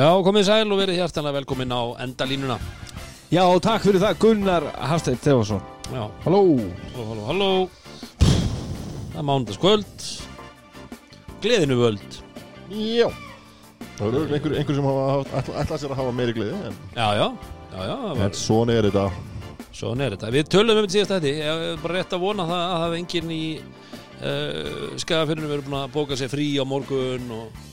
Já, komið sæl og verið hjartanlega velkomin á endalínuna. Já, takk fyrir það Gunnar Hafsteinn Þefarsson Já, Halló. Halló, halló, halló. Það er mánudagskvöld. Gleðinu völd. Já. Það eru einhver, einhver sem ætla, ætla sér að hafa meiri gleði en, Já, já, já, já það en var, svona er þetta. Svona er þetta. Við tölum um þetta síðast þetta Ég er bara rétt að vona það að það hafi enginn í uh, Skagafyrinu verið búin að bóka sér frí á morgun og,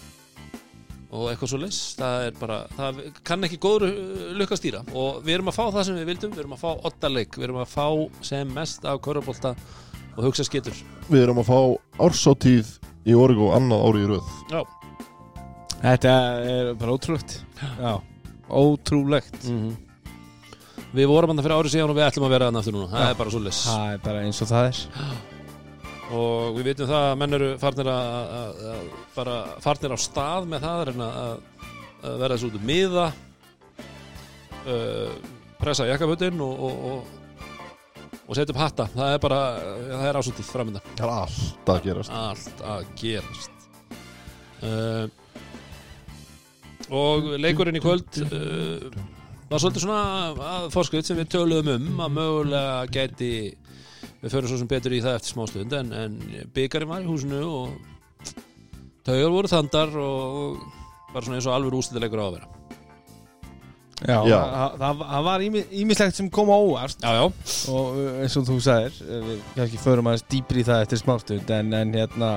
og eitthvað svo leys Það er bara, það kann ekki góður lukkastýra og við erum að fá það sem við vildum Við erum að fá ottaleik, við erum að fá sem mest af körubólta og hugsa skittur Við erum að fá ársáttíð í orgu og annað ári í röð. Já, Þetta er bara ótrúlegt. Já. Ótrúlegt. Mhm. Við vorum hann fyrir árið síðan og við ætlum að vera hann aftur núna. Það Já. er bara svo les Það er bara eins og það er Og við vitum það að menn eru farnir að, að, að bara farnir á stað með það að, að, að vera þessu út um miða uh, pressa jakkafötin og, og, og, og setja upp hatta. Það er bara, það er ásútið framöndan Það er alltaf að gerast. Allt að gerast. Uh, og leikurinn í kvöld uh, var svolítið svona að forskrift sem við töluðum um að mögulega gæti við förum svo sem betur í það eftir smástund en, en byggarinn var í húsinu og taugar voru þandar og, bara svona eins og alveg úslitilegur á að vera. Já, Já. Það, það, það var ímislegt sem kom á óvart. Já, já, og uh, eins og þú sagðir uh, við kannski förum aðeins dýpri í það eftir smástund en, en hérna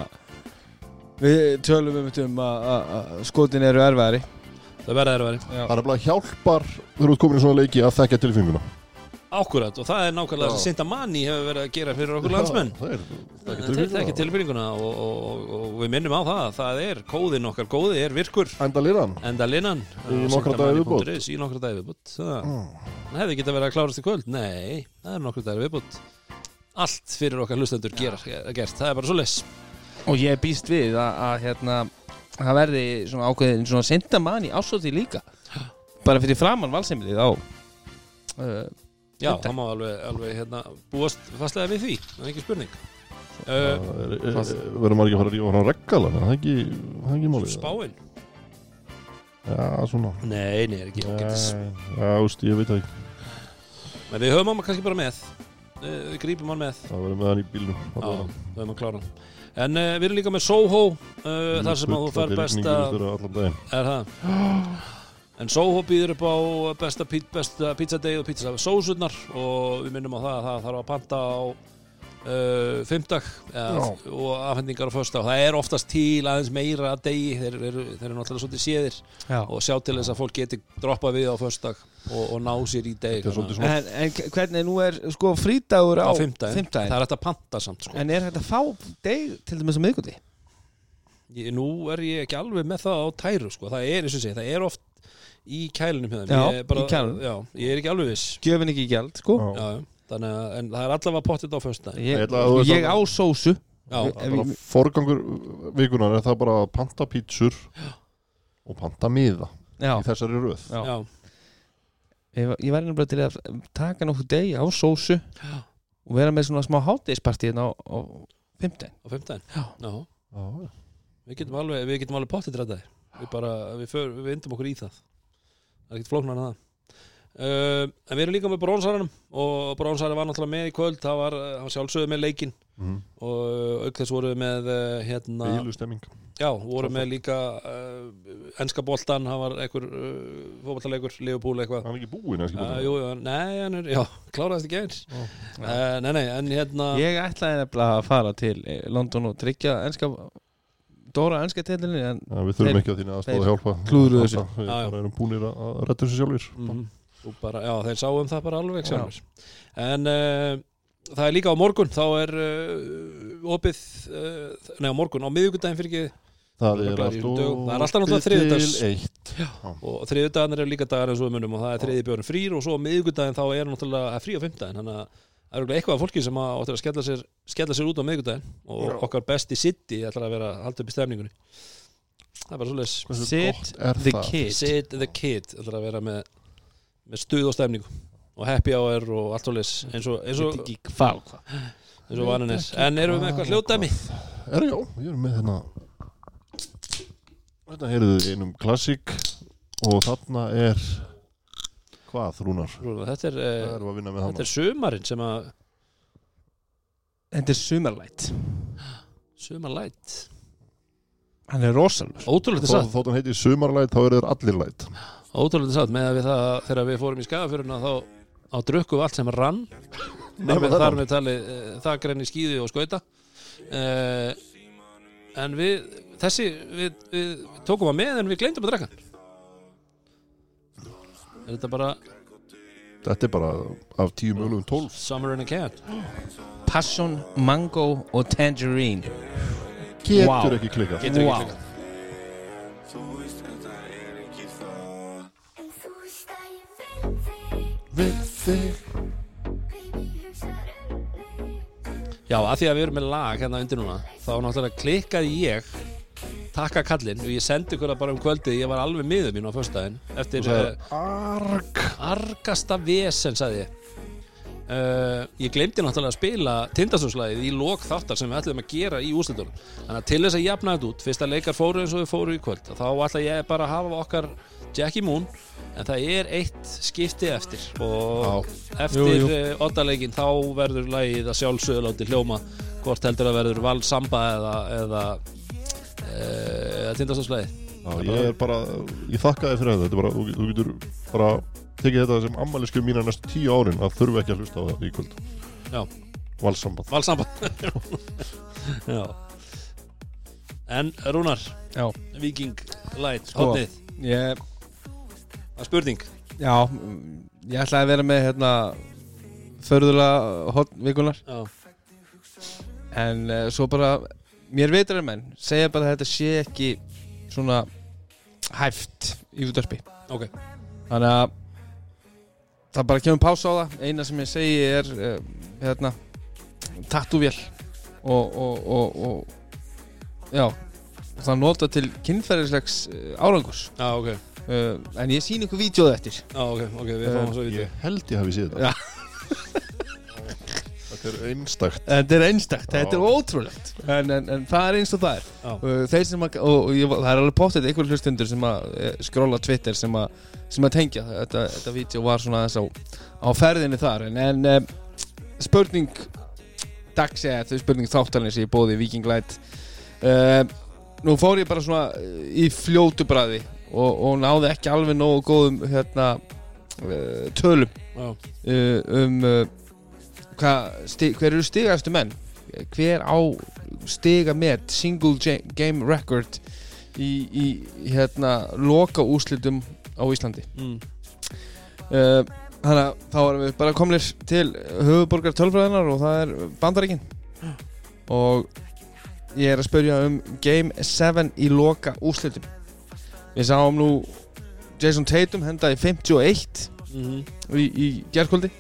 við tölum um þetta um að- skotin eru erfæri. Það verða veri Það er bara hjálpar þegar þú ert komin í svona leiki að þekka tilfinninguna Ákkurat og það er nákvæmlega það sem Sinta Manni hefur verið að gera fyrir okkur landsmenn. Það er ekki tilbyrjinguna og, og, og, og við minnum á það það er kóðin okkar góði er virkur. Enda liran enda linnan. Í nokkra daga viðbót. í nokkra dagi viðbútt það mm. það hefði getað verið að klárast í kvöld. Nei, það er nokkra dagi viðbútt allt fyrir okkar hlustendur gert. Það er bara svo les og ég býst við að, að hérna það verði svona ákveðin svona sendamann í ásóti líka. Bara fyrir framann valsemlið á uh, já, það má alveg, alveg hérna, búast fastlega við því, það er ekki spurning. Það er- er- Verður maður ekki að fara að rífa hann reggala Það er ekki, það er ekki málið. Spáin? Já, svona. Nei, nei, er ekki ágætis. Nei, Já, úst, ég veit það ekki. En við höfum hann kannski bara með. Eh, við grípum hann með. Það verður með hann í bílnum Já, Þarna var hann. við höfum að klára En uh, við erum líka með Soho uh, þar sem að þú fær besta. Er það En Soho býður upp á besta, pí- besta pizzadegi og pizza sósurnar og við minnum á það að það þarf að panta á uh, Já. og afhendingar á fösta og það er oftast til aðeins meira að degi þeir, þeir, þeir eru náttúrulega svolítið séðir já. og sjá til þess að fólk geti droppað við á föstdag og, og ná sér í deg En, en hvernig nú er sko frídagur á fimmtudaginn. Það er hægt að panta samt sko. En er þetta að fá deg til dæmis á miðguti? ég, Nú er ég ekki alveg með það á tæru sko. Það er eins og sé, það er oft í kælinum hjá þeim. Já, Ég er bara, í kælinum. Já, ég er ekki alveg viss. Gjöfin ekki gjald, sko. Já. já, já. Þannig að, en það er allavega pottit á fösta Ég, Ég ætla að þú ég á sósu. Já, Ef bara ég- forgangur vikunar er það bara að panta pítsur og panta miða Já, í þessari röð. Já. já, Ég, ég væri nefnilega til að taka nokkuð deg á sósu Já. og vera með svona smá hátdeispartíðin á, á fimmtudaginn. Á fimmtæðin Já. Já, Já, við getum alveg, við getum alveg pottit rættaði Við bara, við, för, við vindum okkur í það. Það er ekkert flóknar en það. Uh, En við erum líka með brónsarunum og brónsarun var náttúrulega með í kvöld. Það var, hann var sjálfsögðu með leikinn. Mm. og auk þess voru við með uh, hérna Já, voru með líka uh, ennska boltan, hann var einhver uh, fótballleikur, Liverpool eitthvað. Hann er ekki búinn uh, Jú, jú, nei, hann er, já, kláraðist ekki eins uh, Nei, nei, en hérna Ég ætlaði nefnilega að fara til eh, London og tryggja enska Dóra enska teilinni en við þurfum Þeir- ekki að þínu aðstóða þeir að hjálpa. klúðruðu þessu. Við erum búinir að að redda þessu sjálfur mm, bara, Já, þeir sáum það bara alveg sjálfur En uh, það er líka á morgun þá er uh, opið uh, Nei, á morgun, á miðvikudaginn fyrir ekki Það er er alltaf náttúrulega eitt. Og þriðudagarnir eru líka dagar eins og við munum og það er þriði björn frýr og svo á miðvikudaginn þá er náttúrulega er frí á fimmtudaginn þannig að það er örugglega eitthvað af fólki sem að áttir að skella sér, skella sér út á miðvikudaginn og Já. okkar besti sitti ætlar að vera að halda upp í stefningunni það er bara svolítið Sit the það? kid Sit the Kid ætlar að vera með, með stuð og stefningu og happy hour og allt svolítið eins og, eins og, og hvað. eins og vanin er en erum við með eitthvað hljóðdæmi Er já, ég er með hérna Þetta heyrðu þið einum klassík og þarna er hvað, Rúnar? Rúnar, þetta er, Það erum við að vinna með þetta er sumarinn sem að Þetta er sumarlætt sumarlæt? Hann er rosalur. Ótrúlega Þó, satt. þótt hann heiti sumarlæt, þá eru þeir allir læt. Ótrúlega satt með að við það þegar við fórum í skagafjöruna þá á drukku við allt sem rann. Nefnir þar með tali uh, það grenni skýði og skauta. Uh, en við þessi, við, við tókum að með en við gleymdum að drekka. hann er þetta bara Þetta er bara af tíu mögulegum tólf. Summer in a can. Passion, mango og tangerine. Getur Vá. ekki klikkað. Getur Vá. ekki klikkað. En þú veist að ég vil þig Við þig Baby, hugsaðu mig Já, að því að við erum með lag hérna undir núna þá náttúrulega klikkaði ég takka kallinn. Og ég sendi það bara um kvöldið. Ég var alveg miður mín á föstudaginn eftir uh, er arg argasta vesen, sagði ég. Uh, ég glemdi náttúrulega að spila tindastónslæðið í lok þáttar sem við ætlum að gera í úrslitunum. Þannig að til þess að jafna þetta út fyrst að leikar fóru eins og við fóru í kvöld þá ætla ég bara að hafa okkar Jackie Moon en það er eitt skipti eftir. Og eftir Jú, jú. uh, oddaleikin þá verður lagið að sjálfsögðu láti hljóma. Hvort heldur að verður Val Samba eða eða, uh, eða tindastónslæðið Já, ég er bara, ég þakka þér fyrir þetta Þetta er bara, þú, getur bara tekið þetta sem ammælisku mína næstu tíu árin að þurfa ekki að hlusta á þetta í kvöld. Já. Valsamband. Val Samba Já. En Rúnar, Já, Viking Light, Sko. ég, spurning. Já Ég ætlaði að vera með hérna Förðulega hot vikunar Já, En uh, svo bara Mér veitur menn Segja bara að þetta sé ekki Svona Hæft í útvarpi. Ok. Þannig að Það bara kemur pása á það. Eina sem ég segi er uh, Hérna Tattúvél og, og, og, og Já Það nota til kynferðislegs uh, árangurs. Já, ok, uh, En ég sín ykkur vídeoð eftir. Já, ok, ok, við fáum svo viti Ég held ég hafi séð þetta er einstakt. Þetta er einstakt, þetta er ótrúlegt. En, en, en það er eins og það er. Þeir sem að, og, og ég, það er alveg pottet einhver hlustundur sem að eh, skrolla Twitter sem að, sem að tengja þetta, þetta vídeo var svona aðeins á, á ferðinni þar. En, en um, spurning dags eða þau spurning þáttalinn sem ég bóði í Viking Light. Uh, Nú fór ég bara svona í fljótu bræði og, og náði ekki alveg nógu góðum hérna, uh, tölum uh, um uh, hvað, sti, hver eru stigastu menn? Hver á stiga með single game record í, í hérna loka úslitum á Íslandi? Mm. uh, þannig að þá erum við bara komlir til höfuborgar tölfræðinar og það er bandaríkin. Og ég er að spyrja um game 7 í loka úslitum við sáum nú Jason Tatum henda í 51 Mm í, í gerkvöldi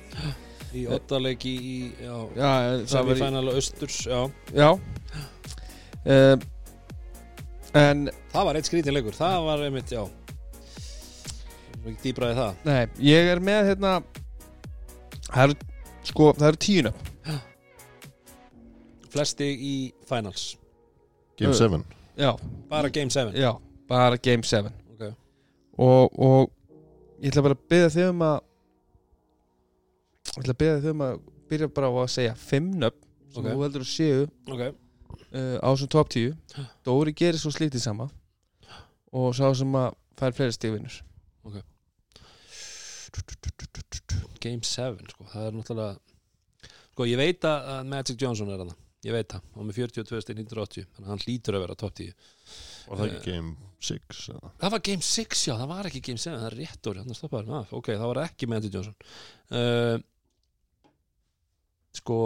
Í oddaleiki í, já, Já, það var í, semifænal austurs, já. Já. Uh, En Það var eitt skrítin leikur, það var einmitt, já. Ekki dýbraði það. Nei, ég er með hérna Það eru, sko, það eru tíuna Flesti í finals. Game 7 Já, Bara game 7 já, bara Game 7 Ok, og, og ég ætla bara að byrja þig um að Ég ætla að byrja þig um að byrja bara á að segja fimm nöfn sem Ok. þú heldur að séu ok, uh, á þessum top 10 Dóri gerir svo slítið sama og sá sem að fær fleiri stigvinnur game 7 sko, það er náttúrulega Sko, ég veit að Magic Johnson er að Ég veit það, og með 42 stil 1980 Þannig að hann hlýtur að vera top 10 Var það ekki Game 6 eða? Það var game 6, já, það var ekki game 7 Það er rétt orðið, hann stoppaði ah, Ok, það var ekki Magic Johnson. Uh, Sko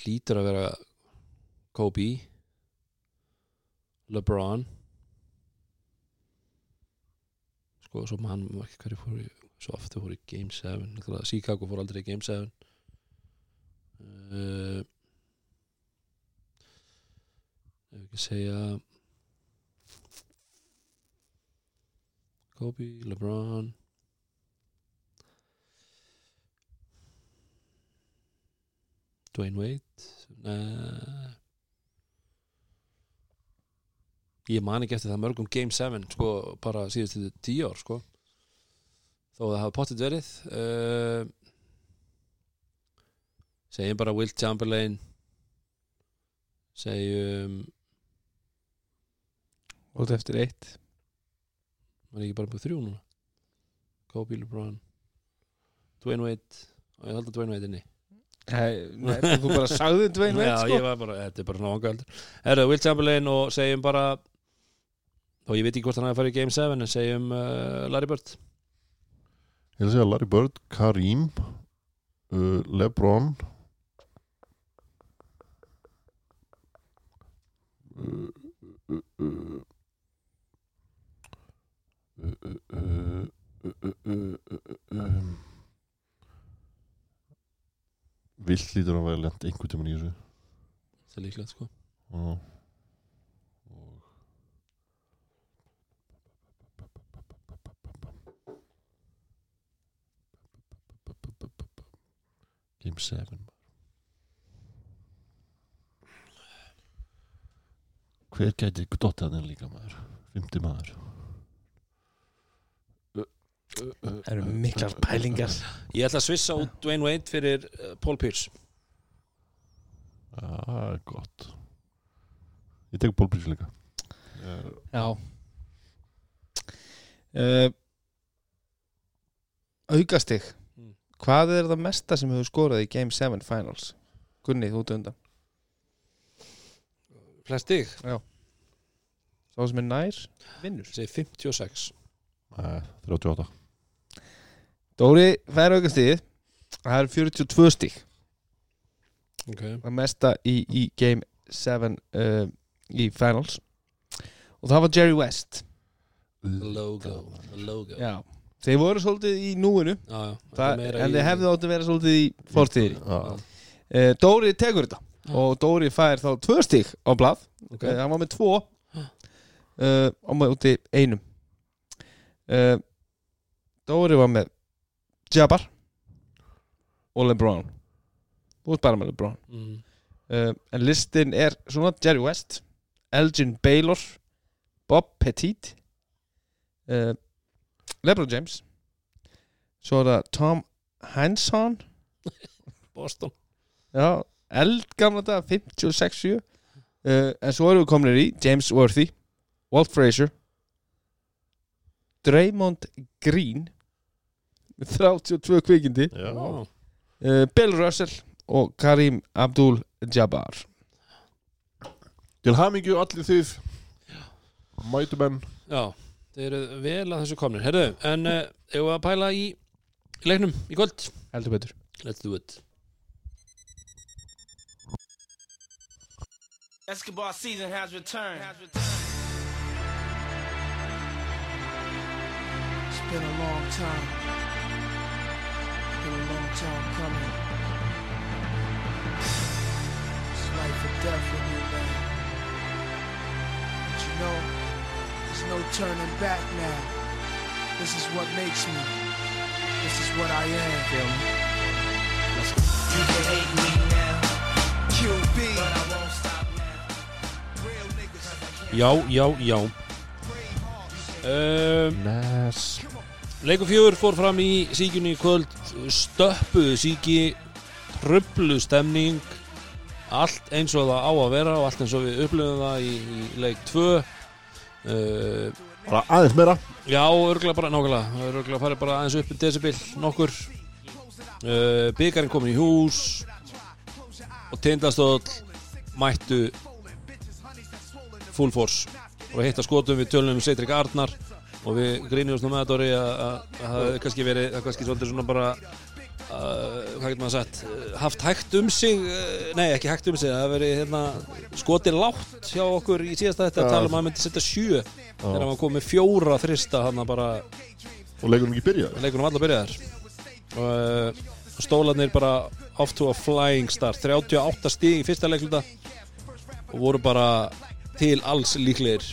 Hlýtur að vera Kobe LeBron. Sko, svo mann fór Svo aftur fór í game 7 Náttúrulega, Chicago fór aldrei í game 7 uh, Ef ekki segja Kobe, LeBron Dwayne Wade Nei ég man ekki eftir það mörgum Game 7 sko, bara síðustu tíu ár sko. þó að það hafa pottit verið uh, segjum bara Will Chamberlain segjum þetta eftir eitt. Var ég ekki bara með þrjú núna? Kobe LeBron Dwayne Wade og ég held að Dwayne Wade Nei, nei, þú bara sagði Dwayne Wade Já, sko. ég var bara, þetta er bara svona vangaldur Herru, Will Chamberlain og segjum bara og ég veit ekki hvort hann hafi farið í Game 7 en segjum uh, Larry Bird. Ég að segja Larry Bird, Karim uh, Lebron uh, uh, uh, uh, uh, uh, uh, uh, uh, uh, um, Vilt lítur að vera lent einhvern tímann í þessu það er líklegt sko Já. Game 7 Hver gæti dottið hann líka maður? Fymti maður Það eru miklar pælingar Ég ætla að svissa út Dwayne Wade fyrir uh, Paul Pierce Já, það er gott Ég tek bólprís líka Ég- Já uh, Aukastig Mm. Hvað er það mesta sem hefur skorað í Game 7 Finals? Gunni, þú ert undan Flest stig, Sá sem er nær, vinnur segi 56 Nei, 38 Dóri fær aukastigið Það er 42 stig. Ok. Það mesta í, í Game 7 uh, í Finals. Og það var Jerry West. Logo, logo. Já, Þeir voru svolítið í núinu. Já, þetta það, En þeir hefðu átt að vera svolítið í fortíðir Já, uh, Dóri tekur þetta. Og Dóri fær þá tvö stig á blað. Ok. okay. Hann var með tvo. Uh, Á móti einum. Uh, Dóri var með Jabbar. Og LeBron. Þú ert bara með LeBron. Mm. uh, En listin er svona Jerry West Elgin Baylor Bob Petit uh, LeBron James. Svo er það Tom Hanson. Boston. Já, eldgamla þetta 56-7 uh, En svo erum við komin í James Worthy Walt Frazier Draymond Green 32 kvikindi. Uh, Bill Russell og Karim Abdul-Jabbar. Til hamingju allir þið Mætumenn Já, þeir eru vel að þessu komnir. Herðu, en uh, eigum við að pæla í leiknum í kvöld? Heldur betur. Let's do it. Escobar season has returned. It's been a long time. Been a long time coming. It's life or death with me, man. But you know, there's no turning back now. This is what makes me. This is what I am. Feel me? You can hate me now. QB. But I won't stop now. Real niggas. Já, já, já um, Nes Leikur fjögur fór fram í síkjunni í kvöld. Stöppuðu síki Trublu stemning. Allt eins og það á að vera Og allt eins og við upplifum það í, í leik 2 uh, Bara aðeins meira. Já, örgulega bara, nákvæmlega. Örgulega farið bara aðeins upp í decibel Nokkur. Uh, Byggarinn komin í hús. Og tindastóll Mættu Full force Og hitta skotum við tölunum um Seitrik Arnar Og við grínum nú með þetta orði að að það hefði kannski verið Það kannski svolítið svona bara hvað getur maður sagt haft hægt um sig uh, nei ekki hægt um sig það hefði verið hérna, skotið látt hjá okkur í síðasta þetta að tala um að hann myndi setja sjö. Þegar hann kom með fjóra þrista hann bara Og leikunum ekki byrjað leikunum alla byrjaðar og uh, stólarnir bara off to a flying start. 38 stíg í fyrsta leikluta og voru bara til alls líklegir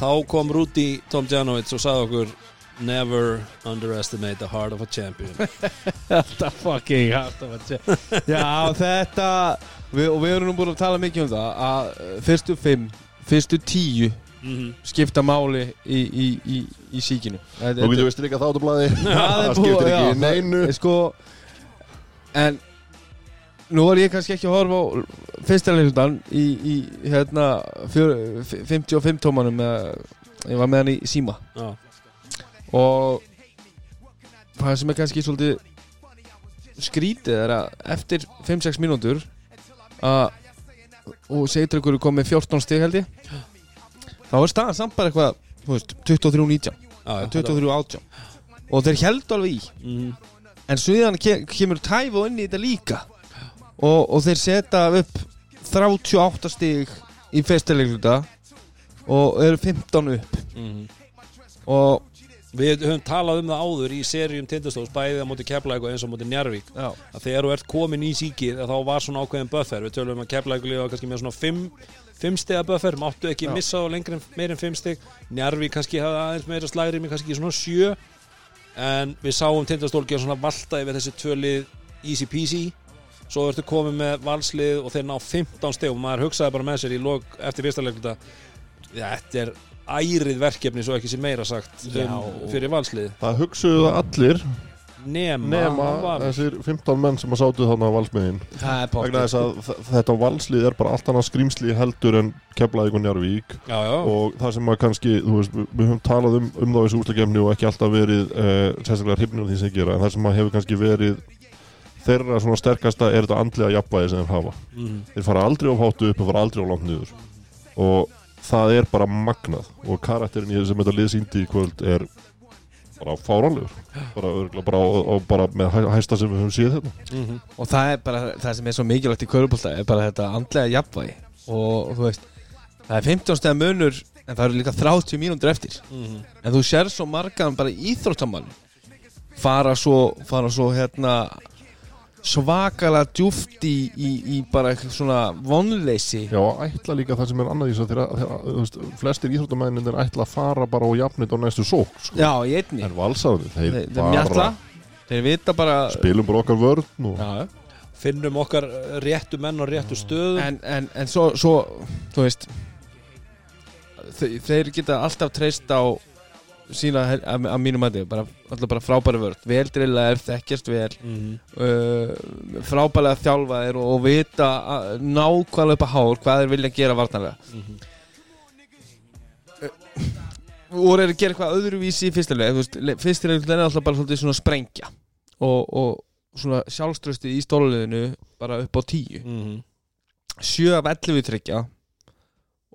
þá kom Rúti Tom Janowitz og sagði okkur never underestimate the heart of a champion. Þetta fucking hart að vera Já, þetta við, Og við erum nú búin að tala mikið um það að uh, fyrstu fimm fyrstu tíu Mhm. skipta máli í, í, í, í síkinu. Þú getur við strikað það át á blaði Það skiptir ekki neinu. Sko, en nú er ég kannski ekki að horfa á fyrsta leiklutan í, í hérna fjör, f- 55 tómanum ég var með hann í síma. Já, og það sem er kannski svolítið skrítið er að eftir 5-6 mínútur að og segir ykkur komið 14 stig held ég þá er staðan samt bara eitthvað þú veist, 23-19, já, já 23-18 og þeir heldur alveg í. Mhm. en sviðan ke kemur tæf og inn í þetta líka og, og þeir setja upp 38 stig í festilegluta og eru 15 upp. Mhm. og Við höfum talað um það áður í seríum tindastóðs bæðið á móti Keflæk og eins á móti Njarvík já, að þegar þú ert komin í síkið þá var svona ákveðin buffer. Við tölum um að Keflæk liða kannski með svona 5 fimm stiga buffer, máttu ekki Já. missa á lengri en, meir en 5 stig. Njarvík kannski hafa aðeins meira slæri með kannski svona 7 en við sáum tindastól gera svona valda yfir þessi tvölið easy peasy svo ertu komið með valslið og þeir ná 15 stig og maður hugsaði bara með sér í lok eftir fyrsta leikluta þetta er ærið verkefni svo ekki sem meira sagt Já, um, fyrir valslið. Það hugsuðu það allir. Nema, nema þessir 15 menn sem að sátu þannig á valsmiðin það er vegna þess að þ- þetta valslið er bara allt annað skrýmsli heldur en Keflavík og já. og það sem að kannski, þú veist, við höfum talað um, um það þessu úslakefni og ekki alltaf verið uh, sérstaklega hrifnir af því sem gera en það sem að hefur kannski verið þeirra svona sterkasta er þetta andlega jafnvægi sem þeir hafa. Mhm. þeir fara aldrei á hátu upp og fara aldrei á langt niður. Og það er bara magnað. Og karakterin í þessum þetta lið síndi í kvöld er bara fáránlegur. Bara, örugglega bara, og, og bara með hæ- hæsta sem við höfum séð þetta Mhm. og það er bara það sem er svo mikilvægt í körubólta er bara þetta andlega jafnvægi. Og, og þú veist það er 15 stæða munur en það eru líka 30 mínútur eftir. Mhm. en þú sér svo margan bara íþróttamann fara svo, fara svo hérna svakalega djúft í, í, í bara eitthvað svona vonleysi. Já, og ætla líka það sem er annað í þess að þeirra, þeirra, þú veist, flestir íþróttamænin er ætla að fara bara og jafnit á næstu sók sko. já, í einni. En valsaðunni, þeir, þeir, þeir mjalla. Þeir vita bara spilum bara okkar vörn og já, finnum okkar uh, réttu menn á réttu stöðum. En, en, en svo, svo þú veist þeir, þeir geta alltaf treyst á sína að, að mínum að þið alltaf bara frábæri vörð vel drillaðir, þekkjast vel Mhm. uh, frábælega þjálfaðir og, og vita að- nákvæmlega upp að hár hvað þeir vilja gera varnarlega Mhm. og er að gera eitthvað öðruvísi í fyrstilega fyrstilega er alltaf bara svona sprengja og, og svona sjálfströsti í stóluleginu bara upp á tíu Mhm. 7 af 11 tryggja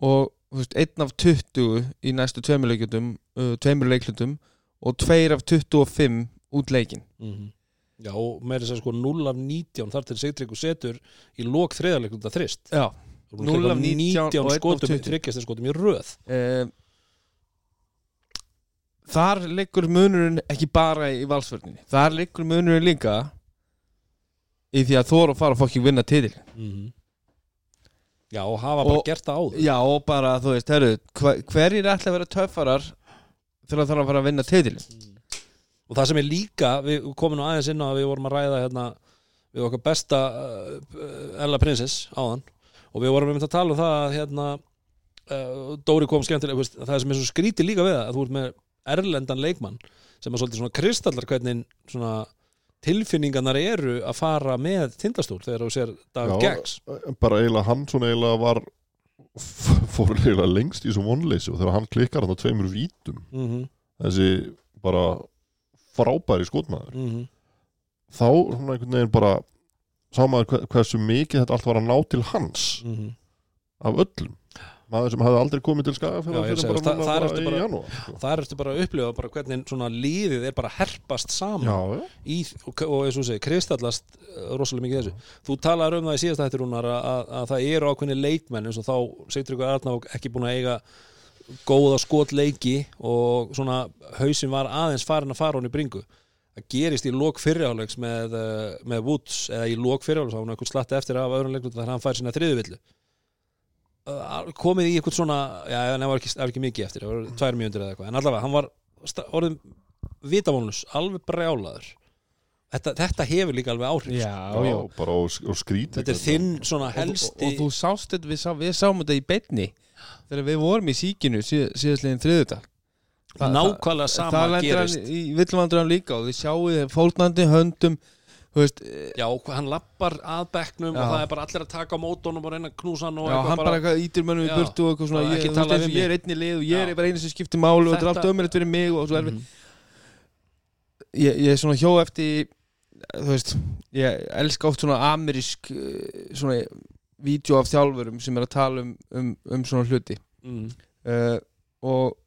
og veist, 1 af 20 í næstu tveimur leiklutum uh, tveimur leiklutum og 2 af 25 út leikin Mhm. já, og með þess að sko 0 af 19 þar til Sigtryggur setur í lok þriðarleikluta þrist Já 0 af 19 og 1 af skotum 20. þryggjast skotum í röð uh, Þar liggur munurinn ekki bara í valsvörninni Þar liggur munurinn líka í því að þóra að fara að fokkin vinna titil Mhm. Já, og hafa bara Og- gert það áður. Já og bara þú veist, herru hver, hverjir ætla að vera töffarar þegar það þarf að fara að vinna titil og það sem er líka, við komum nú aðeins inn á að við vorum að ræða hérna við okkar besta uh, Ella Princess áðan. Og við vorum einmitt að tala um það að hérna uh, Dóri kom skemmtilega veist, það sem er svo skrítið líka við það að þú ert með erlendan leikmann sem er svolítið svona kristallar hvernig svona tilfinningarnar eru að fara með tindastól þegar þú sér David Já, Geggs bara eiginlega hann svona eiginlega var fór eiginlega lengst í þessum vonleysi og þegar hann klikkar hann á tveimur vítum mm -hmm, þessi bara frábæri skotmaður mm þá svona einhvern veginn bara sá maður hve- hversu mikið þetta allt var að ná til hans -hmm. af öllum maður sem hefði aldrei komið til skagafélag ég fyrir segi, bara sko. það ertu bara að upplifa bara hvernig líðið er bara herpast saman í, og, og eins og þú segir, kristallast uh, rosalega mikið þessu. Þú talaður um það í síðast hættir Rúnar að, að, að það eru ákveðni leikmenn eins og þá segir ykkur Arnák ekki búin að eiga góða skotleiki og svona hausin var aðeins farin að fara hún í bringu það gerist í lok fyrirháleiks með, uh, með Woods eða í lok fyrirháleiks þá hún eitthvað slatti eftir af öðrum leiknum þegar hann fær sína þriðuvillu komið í eitthvað svona já, en það var ekki, ekki mikið eftir það var tvær mjöndir eða eitthvað. En allavega, hann var orðin vitavónus, alveg brjálaður. Þetta, þetta hefur líka alveg áhrif Já, Já, já bara og, og skrítið þetta er þinn svona og, og, helsti og þú sást þetta, við, sá, við sáum þetta í beinni þegar við vorum í síkinu síð, síðastliðin þriðudag nákvæmlega sama það lendur hann gerist. í villumandrann líka og við sjáum fólknandi höndum veist, já, hann lappar að bekknum Já. og það er bara allir að taka á mótunum og reyna að knúsa hann og já, eitthvað hann bara eitthvað ítir mönnum í burtu og eitthvað svona, ég, veist, eins og við ég er einni lið og ég er bara einu sem skiptir máli og þetta er Þetta- allt ömurlegt fyrir mig og svo erfitt Mhm. ég, ég er svona hjó eftir þú veist, ég elska oft svona amerísk eh, svona vídeo af þjálfurum sem er að tala um, um, um svona hluti mm. uh, og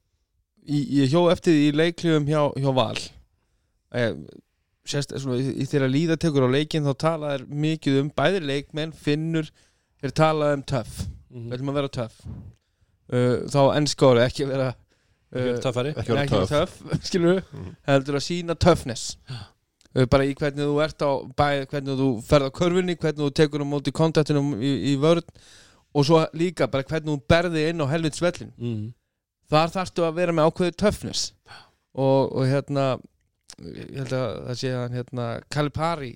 ég, ég hjó eftir í leiklífum hjá, hjá Val uh, sérst, svona, í, í þeirra líða tekur á leikin þá tala er mikið um bæði leikmenn, finnur þeir tala um töff, Mm. við ætlum að vera töff. Uh, þá ennskóri ekki vera uh, töffari. Ekki vera töff. skilur Mhm. heldur að sína töffness. Uh, bara í hvernig þú ert á bæði, hvernig þú ferð á körfunni, hvernig þú tekur á móti kontaktinum í, í vörð og svo líka bara hvernig þú berði inn á helvits vellin mm. þar þarftu að vera með ákveðu töffness. Og, og hérna ég held að það sé hann hérna Calipari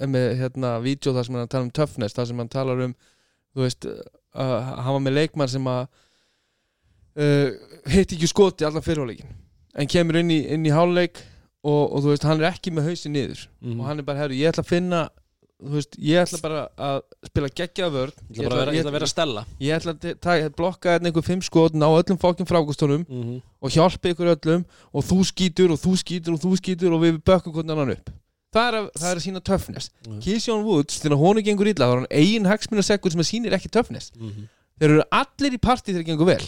er með hérna vídeo þar sem hann tala um töffness þar sem hann talar um þú veist að hann var með leikmann sem að uh, hitt ekki skoti allan fyrirháleikin en kemur inn í, í háluleik og, og þú veist hann er ekki með hausin niður Mm. og hann er bara, herru, ég ætla að finna þú veist, ég ætla bara að spila geggjað vörð ég ætla vera, ég ætla að vera að stella. ég ætla að te- ta- blokka hérna einhver fimm skot ná öllum fókin frákustónum mm -hmm. og hjálpa ykkur öllum og þú skýtur og þú skýtur og þú skýtur og við bökkum hvernig annan upp. Það er að, það er að sína töffness Mm. Keyshawn Woods, þegar honu gengur illa þá er hann eigin hagsmunarsekkur sem að sýnir ekki töffness þeir eru allir í partí þegar gengur vel.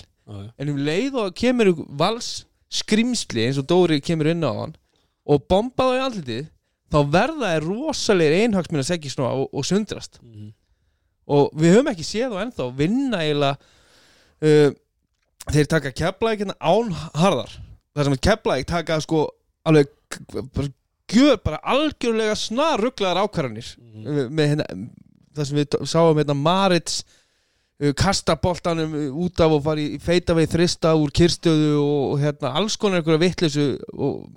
En um leið og kemur vals skrimsli eins og Dóri kemur inn á hann og bomba þá í andlitið þá verða er rosalegir einhagsmunarsekki svona og, og sundrast. Og við höfum ekki séð þá ennþá vinna eiginlega uh, þeir taka keflæk hérna án harðar. Þar sem keflæk taka sko alveg gjör, bara algjörlega snar rugglaðar ákvarðanir mm. með hérna það sem við sáum hérna Marits uh, kasta boltanum út af og fara í feita veið þrista úr kyrstöðu og, og hérna alls konar einhverja vitleysu og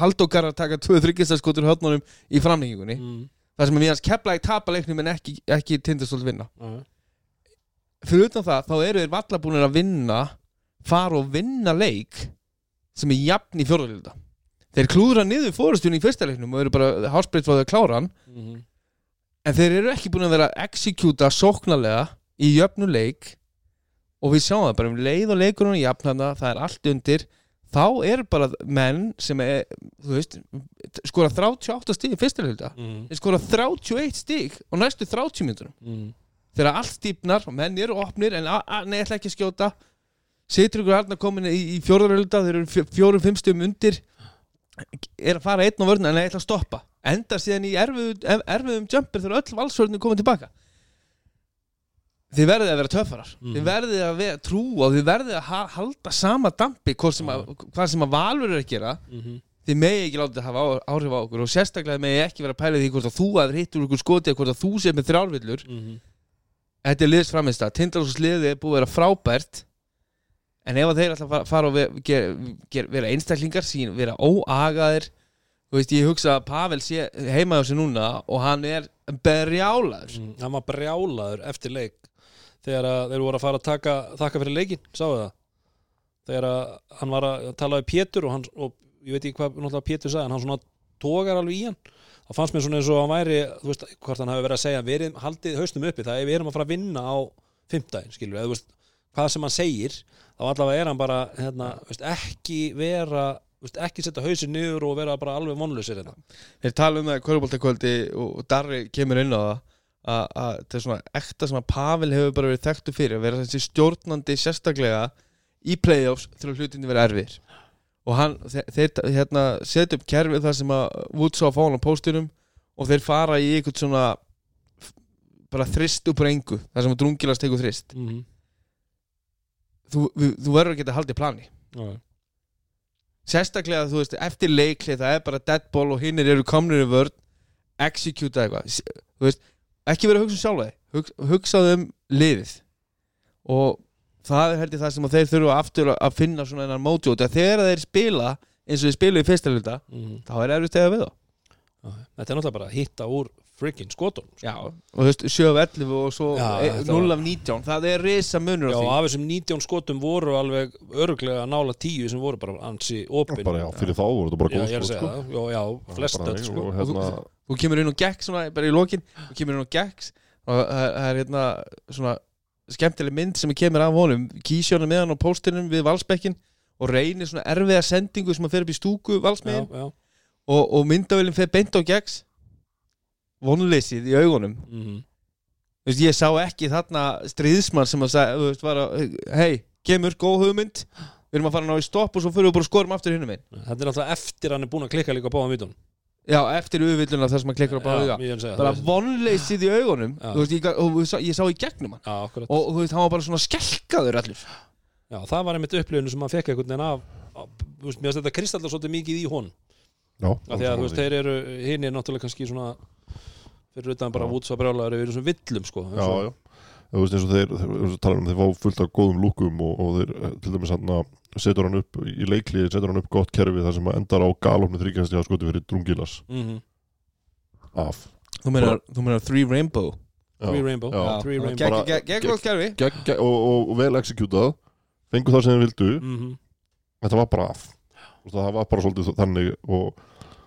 haldókar að taka tvö þryggjastaskotur höfnunum í framlengingunni. Mm. það sem mjög að kepla í tapa leiknum en ekki, ekki tindastóld vinna. Fyrir utan það, þá eru þeir valla búin að vinna fara og vinna leik sem er jafn í fjórðalilda þeir klúðra niður fórustunni í fyrsta leiknum og eru bara því að klára hann. En þeir eru ekki búin að vera að exekjúta sóknarlega í jöfnu leik og við sjáum það bara um leið og leikurinn í jafn það er allt undir þá er bara menn sem er, þú veist skora 38 stíg í fyrsta leiknum Mm. skora 31 stíg og næstu 30 mínútur þegar allt stípnar og menn eru opnir en ég ætla ekki að skjóta. Situr ykkur harnar komin í, í fjórðarölda þeir eru fjó- fjórum, fimm stöðum undir. Er að fara einn á vörðina en ég ætla að stoppa. Endar síðan í erfiðum, erfiðum jumper þegar öll valsvörðinu komið tilbaka þið verðið að vera töffarar. Mhm. þið verðið að vera, trúa og þið verðið að ha, halda sama dampi hvað sem, að, hvað sem að valur er að gera. Þið megi ekki látið að hafa áhrif á okkur og sérstaklega megi ekki vera að pæla því hvort að þú að hittur ykkur skoti eða hvort að þú sé með þrjárvillur. Þetta er liðsframist að Tindalóks liði er búið að vera frábært. En ef þeir að fara, fara og vera, ger, ger, vera einstaklingar sín, vera óagaðir veist, ég hugsa að Pavel sé heima á sig núna og hann er berjálaður Mm, hann var brjálaður eftir leik þegar þeir voru að fara að taka þakka fyrir leikin, sáu það? Þegar hann var að tala við Pétur og, hann, og ég veit ekki hvað náttúrulega Pétur sagði en hann svona tógar alveg í hann. Það fannst mér svona eins og hann væri þú veist, hvort hann hafi verið að segja verið, haldið haustum uppi það er við erum að fara að vinna á fimmtæðin skilur, eða þú veist, hvað sem hann segir þá allavega er hann bara hérna, veist, ekki vera veist, ekki setja hausin niður og vera bara alveg vonlausir hérna. þeir tala um það í kvöruboltakvöldi og Darri kemur inn á það. að, að þetta er svona ekta sem að Pavel hefur bara verið þekktu fyrir að vera þessi stjórnandi sérstaklega í playoffs þegar hlutinni verið erfir og hann, þeir, hérna, setja upp kerfið þar sem að Woods á að fá hann á póstunum og þeir fara í eitthvað svona bara þrist upp reyngu þar sem að drungilast tekur þrist mm -hmm. þú, þú verður að geta haldið plani okay. sérstaklega þú veist eftir leikli það er bara dead ball og hinnir eru komnir í vörð execute eitthvað þú veist, ekki vera að hugsa um sjálfa þig. Hug, hugsaðu um liðið. Og það er heldur það sem þeir þurfa aftur að- finna svona einan mótjóti að þegar þeir spila eins og þeir spilu í fyrsta hluta mm -hmm. þá er erfitt eða við þá. Þetta er náttúrulega bara að hitta úr freaking skotum sko. Já, og þú veist, 7 af 11 og svo Já, e- þetta 0 var- af 19 Það er risa munur Já, á því. af þessum 19 skotum voru alveg örglega nála 10 sem voru bara ansi opin. Bara já, fyrir þá voru þetta bara Já, góð ég er að skot segja sko. það, já, já, flest öll sko. og hérna, Þú kemur inn og gegn svona, bara í lokin Þú kemur inn og gegn og það það er hérna svona skemmtileg mynd sem kemur af honum. Kísjónu með hann á póstinum við valsbekkin og reynir svona erfiða sendingu sem að fer upp í stúku Já, valsmiðin já, og, og myndavélinn fer beint á gegn vonleysið í augunum. Mhm. Þú veist, ég sá ekki þarna stríðsmann sem að sagði, þú veist, var að hei, kemur góð hugmynd. Við erum að fara að ná í stopp og svo fyrir við bara að skorum aftur hinnum einn Þetta er náttúrulega eftir hann er búin að klikka líka á báðum vítunum Já, eftir auðvilluna þar sem að klikkar á að segja bara vonleysið í augunum veist, ég, og ég sá, ég sá í gegnum hann. Já, og þú veist, hann var bara svona skelkaður allur. Já, það var einmitt upplifinu sem hann fekk einhvern veginn af, af þú veist, mér finnst þetta kristallar svolítið mikið í hon já, af því að þú veist, þeir eru, hinn er náttúrulega kannski svona fyrir utan bara vútsa við erum svona villum, sko. Já, já. Þú veist eins og þeir, þeir, þeir tala um þeir fá fullt af góðum lúkum og, og þeir eh, til dæmis hann setur hann upp í leikliði setur hann upp gott kerfi þar sem að endar á galopni þryggjast í að skoti fyrir drungilas. Mm af. Þú meina, þú meina Three Rainbow? Já. Three Rainbow, Já. Three Rainbow. Gegn- góð kerfi. Gegg, gegg, og, og, og vel executað. Fengu það sem þeir vildu. Mm þetta var bara af. Það var bara svolítið þannig og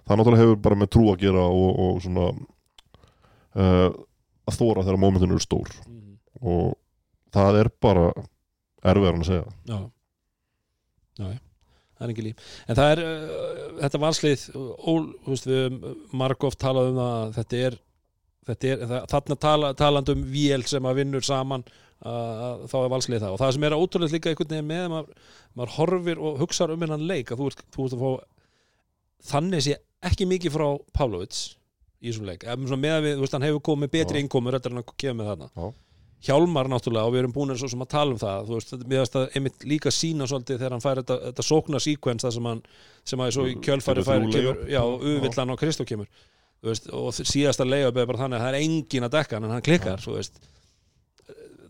það náttúrulega hefur bara með trú að gera og, og svona uh, að þóra þegar mómentinu eru stór. -hmm. og það er bara erfiðar að segja. Já. Já, já, það er ekki líf. En það er, uh, þetta valslið ól, þú veist, við höfum margóft talað um það að þetta er, þetta er það, þarna tala, talandi um vél sem að vinnur saman þá er valslið það. Og það sem er ótrúlega líka einhvern veginn með að maður, maður horfir og hugsar um hennan leik að þú ert, þú ert að fá þannig sé ekki mikið frá Pavlovits í þessum leik, með að við, veist, hann hefur komið betri innkomur eftir en að kemur með þarna. Já. Hjálmar náttúrulega og við erum búin svo sem að tala um það veist, mér veist að einmitt líka sína svolítið þegar hann fær þetta, þetta sókna síkvens það sem hann, sem að í kjölfæri fær, kemur, já, uvillan á Kristó kemur. Veist, og síðasta leiðab er bara þannig að það er engin að dekka hann en hann klikkar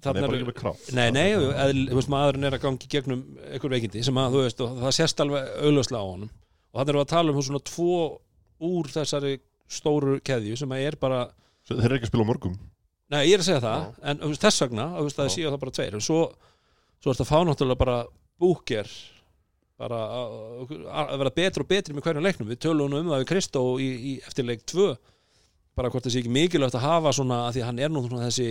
það er bara ekki með kraft. Nei, nei, þú veist, maðurinn er að gangi gegnum einhver veikindi sem að, og það sést alveg auðlöslega á honum. Og þannig erum við að tala um svona tvo úr þessari stóru keðju sem að er bara, þeir eru ekki að spila á mörgum nei, ég er að segja það en þú veist, þess vegna, þú veist, það séu það bara tveir og svo, svo er þetta fá náttúrulega bara búker bara að vera betri og betri með hverjum leiknum, við tölum um það við Kristó í, í eftirleik 2 bara hvort það sé ekki mikilvægt að hafa svona að því að hann er nú svona þessi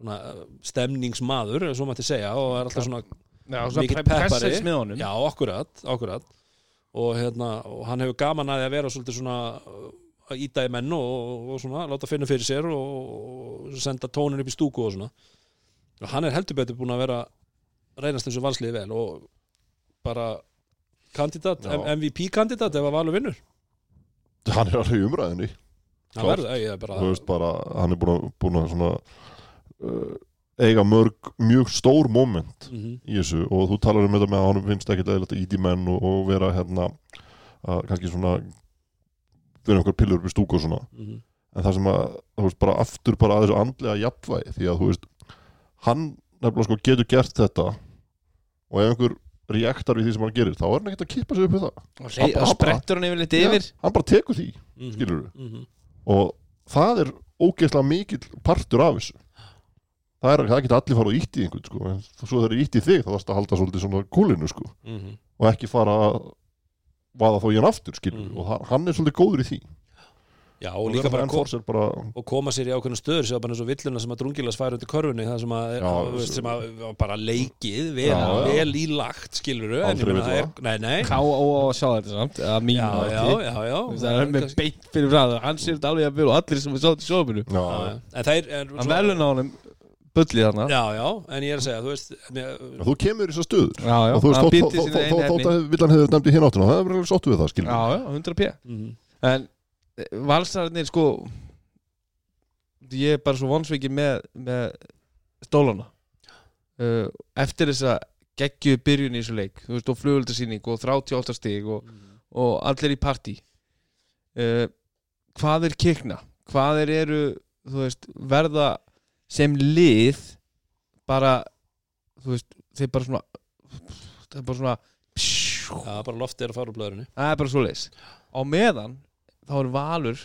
svona stemningsmaður, svo mætti segja og er alltaf svona Já, svona peppari. pressins með honum. Já, akkurat, akkurat. Og, hérna, og hann hefur gaman að því að vera svolítið svona að íta í menn og, og svona, láta finna fyrir sér og, og senda tónin upp í stúku og svona. Og hann er heldur betur búin að vera reynast þessu valsliði vel og bara kandidat, Já. MVP-kandidat ef að valur vinnur. Hann er alveg umræðinni hann verður, ég er bara veist bara, hann er búin að, búin að svona, uh, eiga mörg mjög stór moment Mhm, í þessu og þú talar um þetta með að hann finnst eðlilegt að íti menn og, og vera hérna að kannski svona vera einhver pillur upp í stúku og svona mhm. en það sem að, þú veist, bara aftur bara að þessu andlega jafnvægi því að þú veist hann nefnilega sko getur gert þetta og ef einhver reaktar við því sem hann gerir þá er hann ekkert að kippa sig upp við það og Hann bara- og sprettur hann yfirleitt yfir Já, hann bara tekur því Mhm, Skilurðu? mhm. og það er ógeðslega mikill partur af þessu það er það geta allir fara og ítt í einhvern sko. en svo þeir eru ítt í þig þá þarfst að halda svolítið svona kúlinu sko. Mhm. og ekki fara að vaða þó í hann aftur skilur Mhm. og hann- er svolítið góður í því Já, og líka bara kom, bara og koma sér í ákveðna stöður sem var bara eins og villuna sem að drungilas fær undir körfunni það sem að, Já, þú veist, sem að bara leikið vel, Já, já. vel í lagt skilur er, K.O. að sjá þetta samt að mínu já, já, já, já það er með beint fyrir frá hann sér þetta alveg að byrja og allir sem við sátt í sjófinu já, já, já. en það er, hann velun á honum bullið þarna. Já, já, en ég er að segja, þú veist mér, þú kemur í þessar stöður. Já, já, og þú veist, hann þó- sína þó- einu þó- efni. þótt að villan hefur nefndi hérna áttina það er verið sáttu við það skilur. Já, já, 100 p. Mhm, en eh, valsararnir sko ég er bara svo vonsvikið með, með stólana. Uh, eftir þessa geggju byrjun í þessu leik þú veist, og flugöldarsýning og 38 stig og, og allir í partí. Uh, hvað er kikna? Hvað er eru þú veist, verða sem lið bara þú veist, þeir bara svona það er bara svona já, bara loftið er að fara úr blöðurinu það er bara svo leis á meðan þá er Valur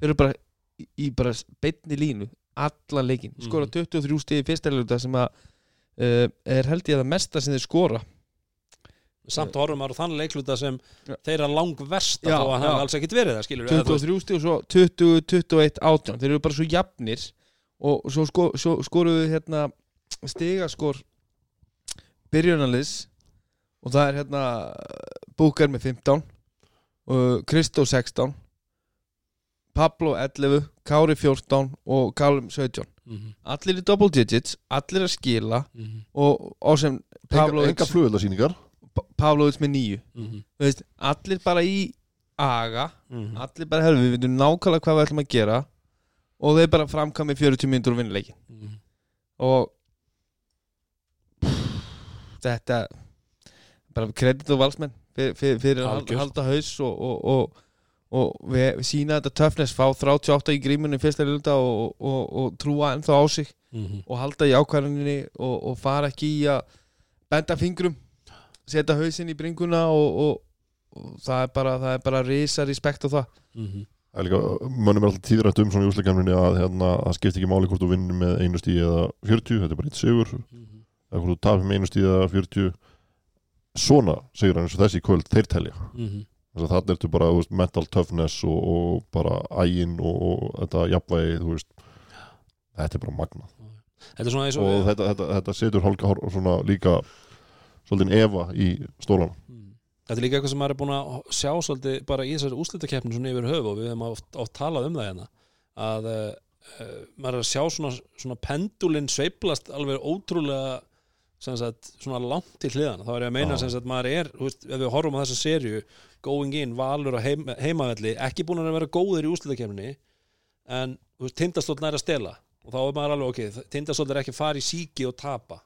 þeir eru bara í, í bara beinni línu alla leikin, Mhm. skora 23 stig í fyrsta leiluta sem að uh, er held ég að það mesta sem þeir skora. Samt horfum maður á þann leikluta sem Já. þeirra lang versta Já, þó að hefði alls ekkit verið það skilur við, eða þú veist, 23 stig og svo 20, 21, 18 þeir eru bara svo jafnir og svo, sko, svo skoruðu hérna stigaskor byrjunarliðs og það er hérna Búkar með 15 og Kristó 16 Pablo 11 Kári 14 og Kálum 17 mhm, allir í double digits, allir að skila mhm, og, og sem enga, Pavlovic, enga flugveldasýningar Pavlovic með nýju mhm, Þú veist, allir bara í aga mhm. allir bara herfum við veitum nákvæmlega hvað við ætlum að gera og þeir bara framkami 40 mínútur og vinna leikin Mhm. og þetta bara kredit og valsmenn fyrir, fyrir, fyrir að halda haus og, og, og, og við, við sína þetta töfnes fá 38 í grímunni fyrsta lulda og, og, og trúa ennþá á sig Mhm. og halda í ákvæðaninni og, og fara ekki í að benda fingrum setja hausinn í bringuna og, og, og það er bara bara risa respekt á það Mhm. Það er líka, mönnum er alltaf tíðrætt um svona í úsleikemninni að hérna, það skipti ekki máli hvort þú vinnur með einu stíð eða 40, þetta er bara eitt sigur Mhm. eða hvort þú tapir með einu stíð eða 40 svona sigur eins og þessi í kvöld, þeir telja Mhm. þess að þarna ertu bara þú veist, mental toughness og, og bara ægin og, og þetta jafnvægi þú veist, þetta er bara magna þetta er svona eins og og þetta, þetta, þetta setur hálka svona líka svolítið efa í stólana. Þetta er líka eitthvað sem maður er búin að sjá svolítið bara í þessari úslitakeppni svona yfir höfu og við hefum oft, oft talað um það hérna að uh, maður er að sjá svona, svona pendulinn sveiflast alveg ótrúlega sagt, svona langt til hliðana þá er ég að meina sagt maður er veist, ef við horfum á þessa serju going in, valur og heim, heimavelli ekki búin að vera góðir í úslitakeppni en þú veist, tindastótt nær að stela. Og þá er maður alveg ok, tindastótt er ekki að fara í síki og tapa.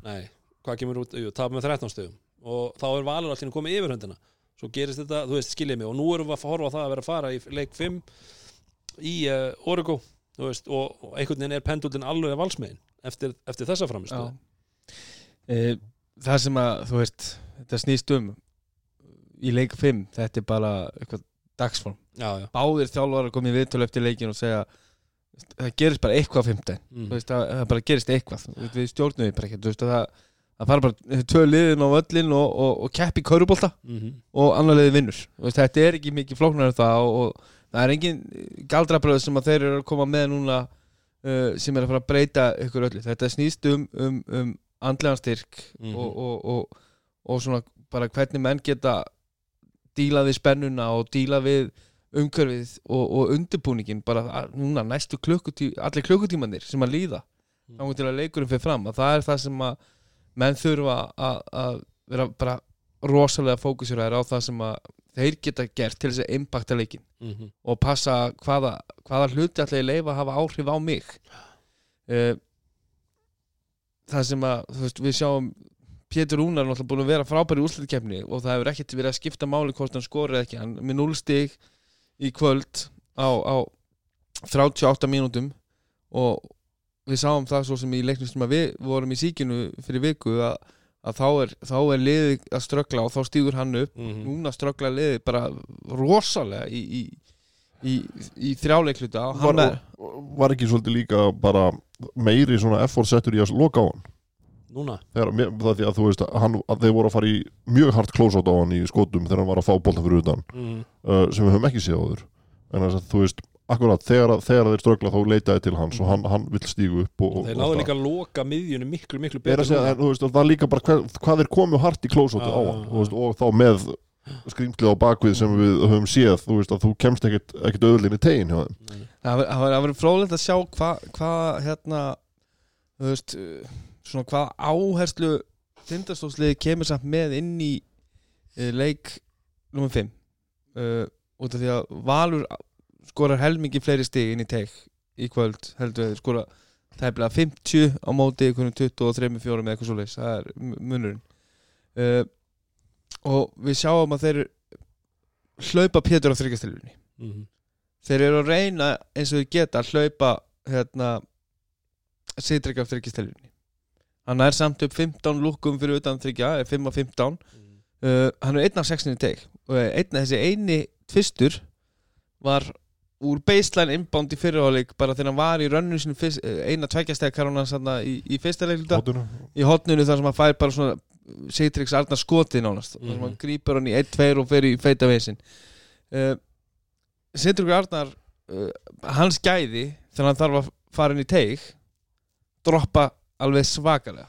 Nei, hvað kemur út, jú, tapa með 13 stöðum og þá er valur allir komið yfir höndina. Svo gerist þetta, þú veist, skiljið mig og nú erum við að horfa það að vera að fara í leik 5 í uh, Origo þú veist, og, og einhvern veginn er pendullin alveg valsmiðin eftir, eftir þessa framistöð e, það sem að þú veist þetta snýst um í leik 5, þetta er bara eitthvað dagsform, já, já, báðir þjálfar að í viðtölu eftir leikin og segja það gerist bara eitthvað á 15 mm. það, það bara gerist eitthvað. Við stjórnum við bara ekki þú veist, það, það fara bara tvö liðin á völlin og, og, og kepp í kaurubólta mm og annar liði vinnur þetta er ekki mikið flóknar en það og, og það er engin galdrabröð sem að þeir eru að koma með núna uh, sem er að fara að breyta ykkur öllu þetta snýst um, um, um andlegan styrk Mhm. og, og, og, og svona bara hvernig menn geta díla við spennuna og díla við umhverfið og, og undirbúningin bara núna næstu klukkutí allir klukkutímanir sem að líða Mm. þá til að leikurinn fyrir fram að það er það sem að menn þurfa að, vera bara rosalega fókusur á það sem að þeir geta gert til þess að impacta leikin Mm og passa hvaða, hvaða hluti ég leifa að hafa áhrif á mig. Uh, það sem að veist, við sjáum Pétur Rúnar er náttúrulega búin að vera frábæri úrslutkefni og það hefur ekkert verið að skipta máli hvort hann skori eða ekki, hann með 0 stig í kvöld á, á 38 mínútum og við sáum það svo sem í leiknum sem að við vorum í síkinu fyrir viku að, að þá er, þá er liði að ströggla og þá stígur hann upp. -hmm. núna ströggla liði bara rosalega í, í, í, í þrjáleikluta og hann var, er var ekki svolítið líka bara meiri svona effort settur í að loka á hann? Núna? Þegar, mér- það því að þú veist að, hann, að þeir voru að fara í mjög hart close-out á hann í skotum þegar hann var að fá boltan fyrir utan. Mm uh, sem við höfum ekki séð áður. En þess að þú veist, akkurat þegar, þegar þeir ströggla þá leitaði til hans og hann, hann vill stígu upp og, og, þeir náðu líka að loka miðjunni miklu, miklu betur að segja, en, þú veist, það er líka bara hver, hvað þeir komu hart í close-outi Já, á hann veist, og þá með skrýmslið á bakvið sem við höfum séð þú veist að þú kemst ekkit, ekkit öðlinni tegin hjá þeim. Það var- það verið fróðlegt að sjá hvað hva, hérna þú veist, svona hvað áherslu tindastóðsliði kemur samt með inn í uh, leik nummer 5 uh, út af því að Valur skorar helmingi fleiri stig inn í teik í kvöld heldur þeir skora tæplega 50 á móti einhvern 23 fjórum eða eitthvað svoleiðis. Það er mu- munurinn. Uh, og við sjáum að þeir hlaupa Pétur á þryggjastilunni mm þeir eru að reyna eins og þeir geta að hlaupa hérna sittrygg af þryggjastelunni hann er samt upp 15 lúkum fyrir utan þryggja, er 5 af 15 uh, hann er 1 af 6 í teik og einn af þessi eini tvistur var úr baseline inbound í fyrirháleik bara þegar hann var í rönnum sinu fyrst, eina tveggjastega karuna í, í fyrsta leikluta Hóttinu. í hotnunu þar sem hann fær bara svona Sigtryggs Arnar skotið nánast. Þar sem Mhm. hann grípur hann í 1-2 og fer í feita veisin uh, Sigtryggs Arnar uh, hans gæði þegar hann þarf að fara inn í teig droppa alveg svakalega.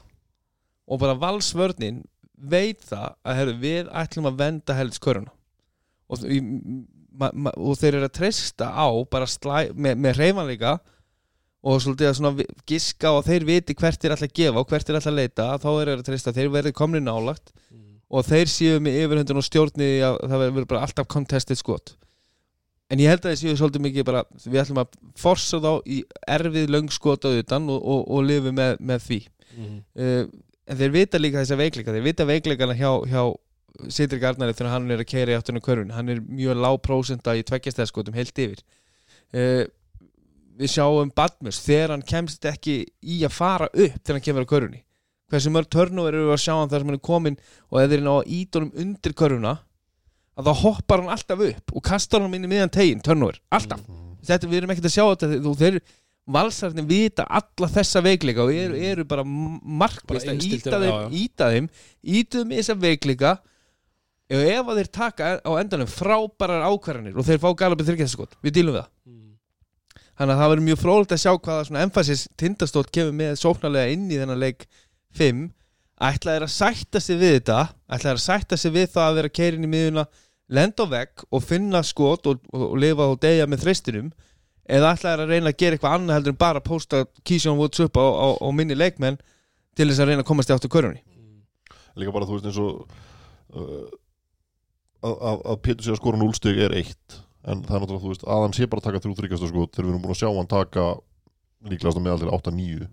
Og bara valsvörnin veit það að herru, við ætlum að venda helsköruna og, í, og þeir eru að treysta á bara slæ, með, með reyfanleika og svolítið að svona giska og þeir viti hvert þeir ætla að gefa og hvert þeir ætla að leita þá er þeir að treysta þeir verði komni nálagt og þeir séu með yfirhundun og stjórni að það verður bara alltaf contested skot. En ég held að þeir séu svolítið mikið bara við ætlum að forsa þá í erfið löng skot á utan og, og, og lifi með, með því. Mhm. uh, en þeir vita líka þessa veikleika þeir vita veikleikana hjá, hjá Sitrik Arnari þegar hann er að keira í áttunni körfun hann er mjög lág prósenta í tveggjastæðskotum heilt yfir. Uh, við sjáum Badmus þegar hann kemst ekki í að fara upp þegar hann kemur á körfunni. Hversu mörg törnúver eru við að sjá hann þar sem hann er komin og eða þeir ná að ídónum undir körfuna að þá hoppar hann alltaf upp og kastar hann inn í miðan tegin, törnúver, alltaf. Þetta, við erum ekkert að sjá þetta þú, þeir valsarnir vita alla þessa veikleika og eru, eru bara markvist að íta þeim, já, já. íta þeim í þessa veikleika ef að þeir taka á endanum frábærar ákvarðanir og þeir fá galabið þryggjastaskot, við dílum við það. Mhm. þannig að það verður mjög frólægt að sjá hvaða svona emphasis tindastótt kemur með sóknarlega inn í þennan leik 5 ætla þeir að sætta sig við þetta ætla þeir að sætta sig við það að vera keirin í miðuna lenda vegg og finna skot og, og, og lifa og deyja með þristinum eða ætla þeir að reyna að gera eitthvað annað heldur en bara að posta Keyshawn Woods upp á, á, á minni leikmenn til þess að reyna að komast í áttu körunni líka bara þú veist eins og uh, að, Pétur sé að skora 0 stig er eitt. En það er náttúrulega þú veist að hann sé bara að taka þrjú þryggjasta skot. Þegar við erum búin að sjá hann taka líklegast að meðal til 8-9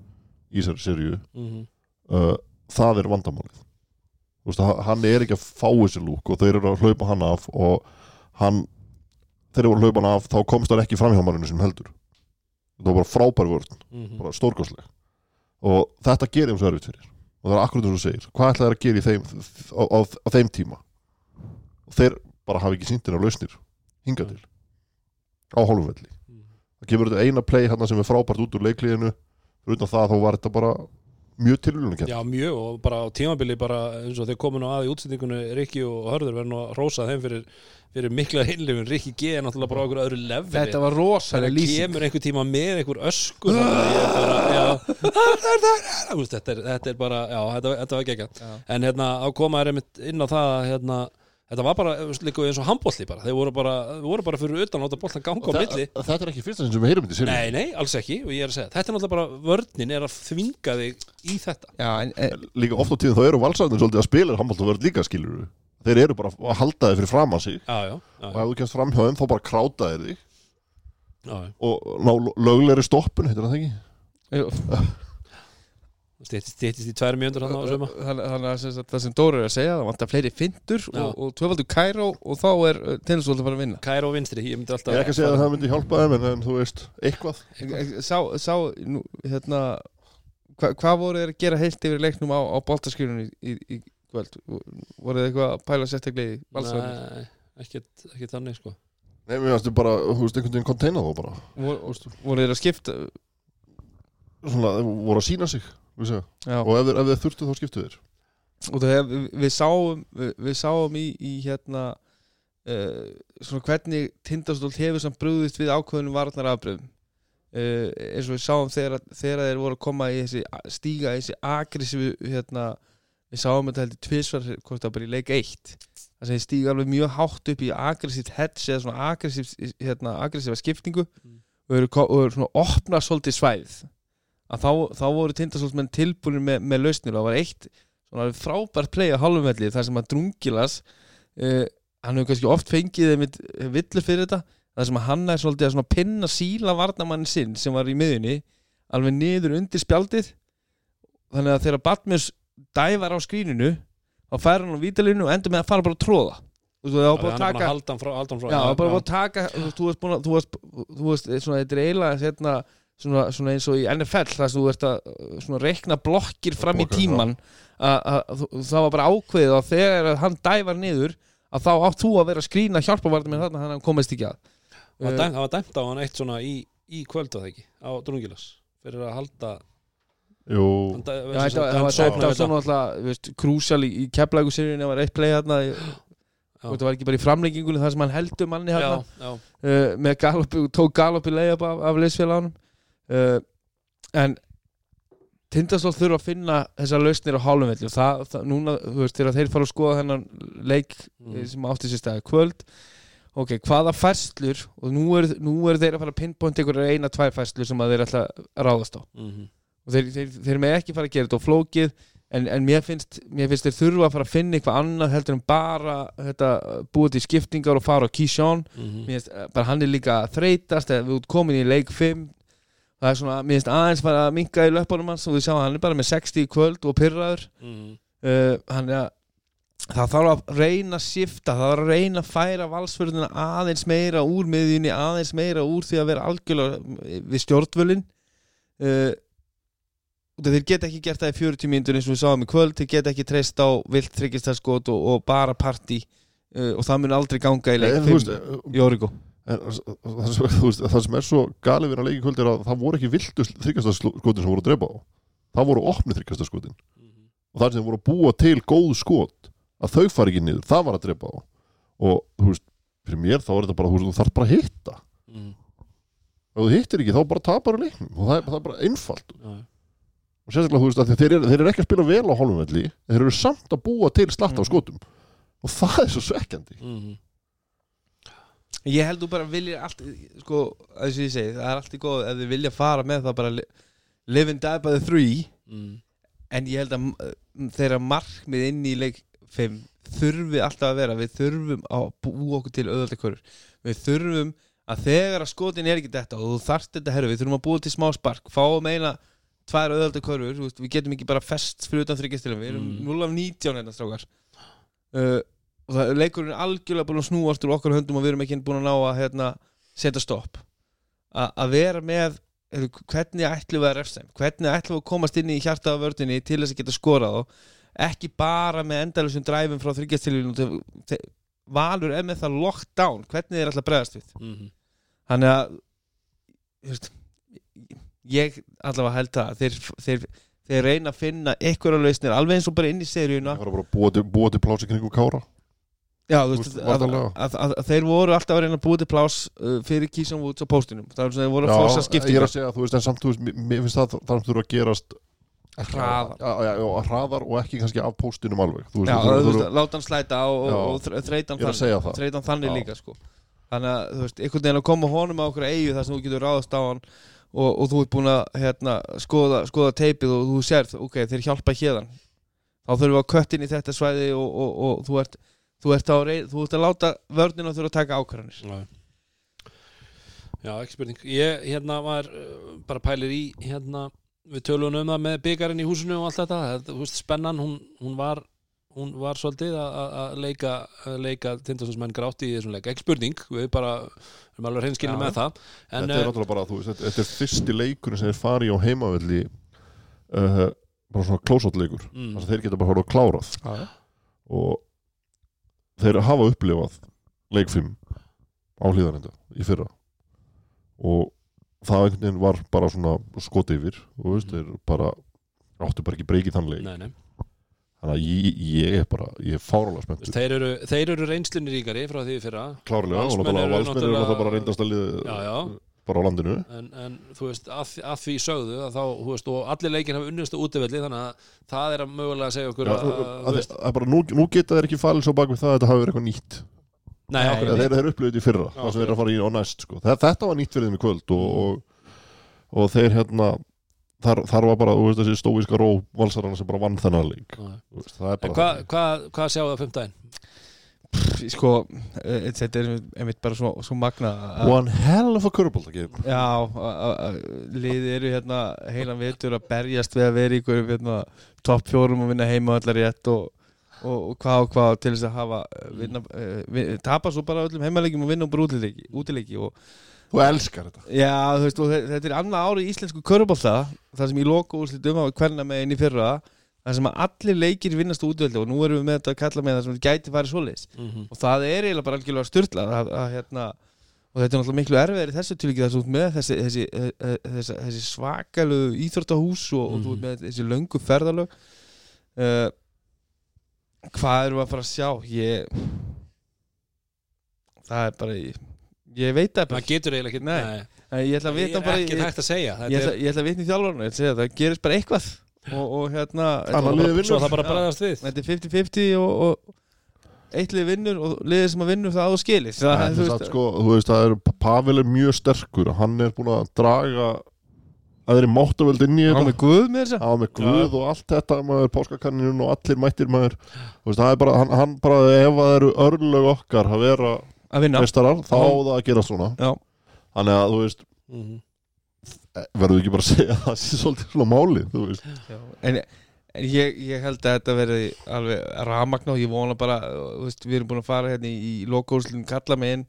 í þessari serju Mhm. uh, það er vandamálið. Þú veist hann er ekki að fá þessi lúk og þeir eru að hlaupa hann af og hann þeir eru að hlaupa hann af þá komst hann ekki framhjámarinu sem heldur. Þetta var bara frábær vörn Mhm. bara stórkostleg. Og þetta gerir um svo erfitt fyrir. Og það er akkurat þess að þú segir. Hvað ætla þeir að gera þeim, á, á, á þeim tíma og þeir bara hafa ekki sýndir á lausnir hingað til. Á hálfvelli það kemur þetta eina play hann sem er frábært út úr leikliðinu. Utan það þá var þetta bara mjög tilvílunum Já, mjög og bara á tímabili bara eins og þeir komin á að í útsendingunni Rikki og Hörður verður nú að rósa þeim fyrir, fyrir mikla hinlifun Rikki G er náttúrulega bara á einhverju öðru leveli Þetta var rosalega lýsing. kemur einhver tíma með einhver það er það, veist, þetta er, þetta er bara, já, þetta, þetta var geggjað. Já. en hérna, á koma er einmitt inn á það að, hérna, þetta var bara líka eins og handbólli bara, þeir voru bara, voru bara fyrir utan að láta boltan ganga á milli. þetta er ekki fyrsta sem við heyrum þetta serið Nei, nei, alls ekki og ég er að segja, þetta er náttúrulega bara vörnin er að þvinga þig í þetta. Já, en, en, líka oft á tíðum þá eru valsarðin svolítið að spila handbólt og verð líka skilur þeir eru bara að halda þið fyrir fram að sig. Já, já, já, og ef þú kemst fram hjá þeim þá bara kráta þig. Já, já. og ná löglegri stoppun heitir það ekki Styttist í tvær mjöndur hann á söma Þannig að það sem Dóri er að segja það vantar fleiri fintur Já. og, og tvöfaldur Kæró og þá er Tindastóll að fara að vinna. Kæra og vinstri, ég myndi alltaf ég ekki að segja að það myndi hjálpa þeim en, en þú veist, eitthvað. Sá, sá nú, hérna hva, hvað voru þeir að gera heilt yfir leiknum á, á boltaskjörunum í, í, í kvöld? Voru þeir eitthvað að pæla sérstaklega í valsvörnum Nei, ekkert, ekkert þannig sko. Nei, mér finnst þið bara, þú veist, einhvern veginn konteina þá bara. Voru, voru þeir að skipta Svona, þeir voru að sína sig. við og ef þeir þurftu þá skiptu þeir. Og það, við, við sáum við, við sáum í, í hérna uh, svona hvernig Tindastóll hefur samt brúðist við ákveðunum varnar afbröðum uh, eins og við sáum þegar, þegar þeir voru að koma í þessi stíga í þessi agressífu hérna, við sáum þetta heldur tvisvar hvort það bara í leik 1 það sem þeir stíga alveg mjög hátt upp í aggressíft hedge eða svona hérna, skiptingu og eru, ko- og eru svona opna svolítið svæðið að þá, þá voru Tindastóll menn tilbúinir með, með lausnir og það var eitt svona frábært play á halvumvelli þar sem að Drungilas uh, hann hefur kannski oft fengið einmitt villur fyrir þetta þar sem að hann er svolítið að pinna síla varnamann sinn sem var í miðunni alveg niður undir spjaldið. Þannig að þegar Batmus dævar á skríninu þá fær hann á vítalinu og endur með að fara bara að tróða þú veist, það var bara að Hann er taka að halda hann frá, bara taka þú veist, þú þú þú þetta er eiginlega hérna, svona, svona eins og í NFL þar sem þú ert að svona, reikna blokkir fram í tíman að, að, það var bara ákveðið að þegar að hann dævar niður að þá átt þú að vera að skrýna hjálpavartum með þarna þannig að hann komist ekki að. Það var Uh, dæmt- það var dæmt á hann eitt svona í, í kvöld var það ekki, á Drungilas fyrir að halda Jú, það var dæmt þetta. svona alltaf krúsjál í, seríunni það var eitt play hérna og þetta var ekki bara í framlengingunni þar sem hann heldur manni hérna uh, með galopi, tók galopi leiðab af, af liðsfélagunum uh, en Tindastól þurfa að finna þessar lausnir á hálfum velli og það, það núna, þú veist, þegar þeir fara að skoða þennan leik Mm. mm. sem átti sér stæði kvöld ok, hvaða færslur og nú er, nú er þeir að fara að pinpoint einhverja eina, tvær færslur sem þeir ætla að ráðast á mhm, og þeir, þeir, þeir með ekki fara að gera þetta á flókið en, en mér, finnst, mér finnst þeir þurfa að fara að finna eitthvað annað heldur en bara þetta, búið til skiptingar og fara á mér finnst, eh, bara hann er líka að þreytast eða við út komin í leik 5 það er svona, mér finnst aðeins bara að minka í löpunum hans og við sjáum að hann er bara með 60 í kvöld og pyrraður Mhm. uh, hann er að það þarf að reyna að shifta það þarf að reyna að færa valsförðuna aðeins meira úr miðjunni, aðeins meira úr því að vera algjörlega við stjórnvölin uh, og þeir geta ekki gert það í 40 mínútur eins og við sáum í kvöld, þeir geta ekki treyst á vilt tryggistarskot og, og bara partí. Uh, og það mun aldrei ganga í leik En, þú 5 veist, í Origo það, sem, er svo galið við að leiki kvöld er að það voru ekki vildu þryggjastaskotin sem voru að drepa á það voru opni þryggjastaskotin Mhm. og það sem voru að búa til góð skot að þau fari ekki niður, það var að drepa á og þú veist, fyrir mér þá er þetta bara þú, veist, þú þarf bara að hitta Mhm. ef þú hittir ekki þá bara tapar leiknum og það er, það er bara einfalt Já, já. og sérstaklega þú veist að þeir eru, eru ekki að spila vel á hálfum velli en þeir eru samt að búa til slatta á Mhm. skotum og það er svo svekkjandi Mhm. Ég held þú bara viljir allt sko, þess að ég segi, það er allt í góð ef þið vilja fara með það bara li- live and die by the three Mhm. en ég held að mm, þeirra markmið inn í leik 5 þurfi alltaf að vera, við þurfum að búa okkur til auðvöldakörur við þurfum að þegar að skotin er ekki þetta og þú þarft þetta herru, við þurfum að búa til smá spark fá að meina tvær auðvöldakörur við getum ekki bara fest fyrir utan þryggjastilum við erum Mm. 0 af 19 hérna strákar uh, og það leikurinn er algjörlega búin að snúast úr okkar höndum og við erum ekki búin að ná að hérna, setja stopp. A- að vera með hvernig ætlum við að refsa hvernig ætlum við að komast inn í hjarta af vördinni til þess að geta skorað og ekki bara með endalusum dræfum frá þryggjastilinu Valur er með það lockdown hvernig ætla að bregðast við? Mhm. þannig að þú veist, ég allavega held það þeir, þeir, þeir reyna að finna einhverja lausnir alveg eins og bara inn í seríuna. Það var bara að búa til, búa til plási kringu kára Já, þú Þú veist, að, að, að, að þeir voru alltaf að reyna að búa til plás uh, fyrir Kísan Woods á póstinum það er svona þeir voru að forsa ég er skiptingar að segja, þú veist, en samt, þú veist, mér- finnst það það þurfa að gerast Hraðar. já, já, já, og ekki kannski af póstinum alveg þú veist, Já, þú þú veist, láta hann slæta og, Já. og, og þre- þreytan það. þreytan þannig Já. líka sko. þannig að þú veist, einhvern veginn að koma honum á okkur eigu þar sem þú getur ráðast á hann og, og þú ert búin að hérna, skoða, skoða teipið og þú sérð ok, þeir hjálpa hérðan þá þurfum við að kött inn í þetta svæði og, og, og þú ert þú ert, að, rey- þú ert að láta vörnina þurfa að taka ákvarðanir. Já. Já, ekki spurning. Ég hérna var uh, bara pælir í hérna, við tölum um það með byggarinn í húsinu og allt þetta, þetta þú veist, spennan hún, hún var hún var svolítið að- að að leika að leika tindastofsmenn grátt í þessum leik. Ekki spurning, við bara erum alveg hreinskilni með það. En, þetta er uh, náttúrulega bara, þú veist, þetta, er fyrsti leikurinn sem er farið á heimavelli uh, bara svona close-out leikur. Mm, þess að þeir geta bara horfað að klárað. Já. og þeir hafa upplifað leik 5 á hlýðarenda í fyrra. Og það einhvern veginn var bara svona skot yfir og veist, þeir bara áttu bara ekki breykið þann leik. Nei, nei. þannig að ég, ég er bara, ég er fárálega spennt Þeir eru, þeir eru reynslunni ríkari frá því fyrra. Klárlega, Valsmenn eru eru náttúrulega- bara reyndast að liða. Bara á landinu. En, en þú veist, að, að því sögðu að þá, þú veist, og allir leikir hafa unnist á útivelli þannig að það er að mögulega segja okkur Já, að, að, að, bara, nú, nú geta þeir ekki falið svo bak við það að þetta hafi verið eitthvað nýtt. Nei, Nei, okkur þeir, þeir eru upplifið í fyrra Já, það sem þeir að fara í á næst sko. Þe- þetta var nýtt fyrir þeim í kvöld og, og, og þeir hérna þar, þar var bara, þú veist, þessi stóíska ró valsarana sem bara vann þennan það bara hvað hva, hva sjáu það fimmtæðin? Sko, eh, þetta er einmitt bara svo, svo magna one hell of a curveball Já, liðið eru hérna heilan vetur að berjast við að vera í ykkur hérna, topp fjórum og vinna heima allar rétt og, og, hvað og hvað til þess að hafa eh, vinna, uh, vin, tapa svo bara öllum heimalegjum og vinna útileiki og þú elskar þetta. Já, veist, þetta er annað ári í íslensku körubólta það sem í loka úrslitum á hvernig með inn í fyrra það sem að allir leikir vinnast útvöldi og nú erum við með þetta að kalla með það sem gæti farið svoleiðis Mm -hmm. og það er eiginlega bara algjörlega styrla að, að, hérna, og þetta er náttúrulega miklu erfiðar í þessu tilvíki þess ert með þessi, þessi, eh, eh, þessi, þessi svakalu íþróttahús og, og þú ert Mhm. með þessi löngu ferðalög uh, hvað við að fara að sjá ég það er bara ég, ég veit það bara maður getur eiginlega ekki Nei. Nei, ég ætla að vita bara ég, ég, ég ætla að vitna í segja, það gerist bara eitthvað og, og hérna svo það bara bregðast við. Þetta er 50-50 og, og eitt lið vinnur og liðið sem að vinnur það á skilis það, Það, veist, sko, þú veist, það er Pavel er mjög sterkur. Hann er búin að draga að þeir eru máttavöld inn í á þetta. með guð með þess á með guð og allt þetta maður páskakanninun og allir mættir maður. Þú veist, það er bara, hann, hann bara ef það eru örlög okkar að vera að vinna. mestarar, þá á það að gera svona. Já. þannig að þú veist Mhm. Verður ekki bara að segja að það sé svolítið svona máli þú veist, en, en ég, ég held að þetta verði alveg ramagn og ég vona bara þú veist, við erum búin að fara hérna í, í lokóðslun kalla með inn.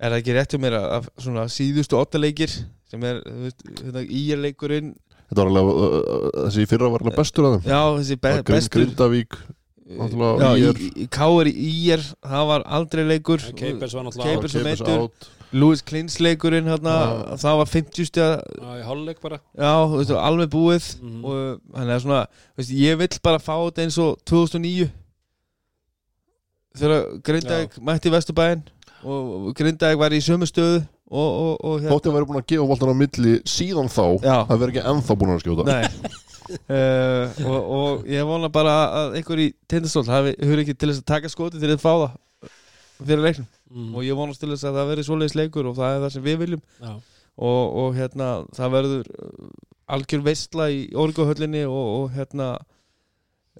Er það ekki rétt um mér að, að svona síðustu ottaleikir sem er þú veist, hérna, íjarleikurinn þetta var alveg uh, þessi fyrra var alveg bestur að þeim. Já þessi be, bestur. Grindavík Káur í íjar það var aldrei leikur. Keipers var náttúrulega Keipers Lewis Klins leikurinn hérna, Já. það var 50 stjá veist, alveg búið Mhm. og hann er svona veist, ég vill bara fá þetta eins og 2009 þegar Grindavík mætti Vesturbæinn og Grindavík var í sömu stöðu og, og, og hérna vera búin að gefa voltan á milli síðan þá Já. það verður ekki ennþá búin að skjóta Nei uh, og, og ég vona bara að einhver í tindastól hafi hur ekki til þess að taka skoti til að fá það fyrir leiknum. Mhm. og ég vonast til þess að það verði svoleiðis leikur og það er það sem við viljum. Og, og hérna það verður uh, algjör veistla í orguhöllinni og, og hérna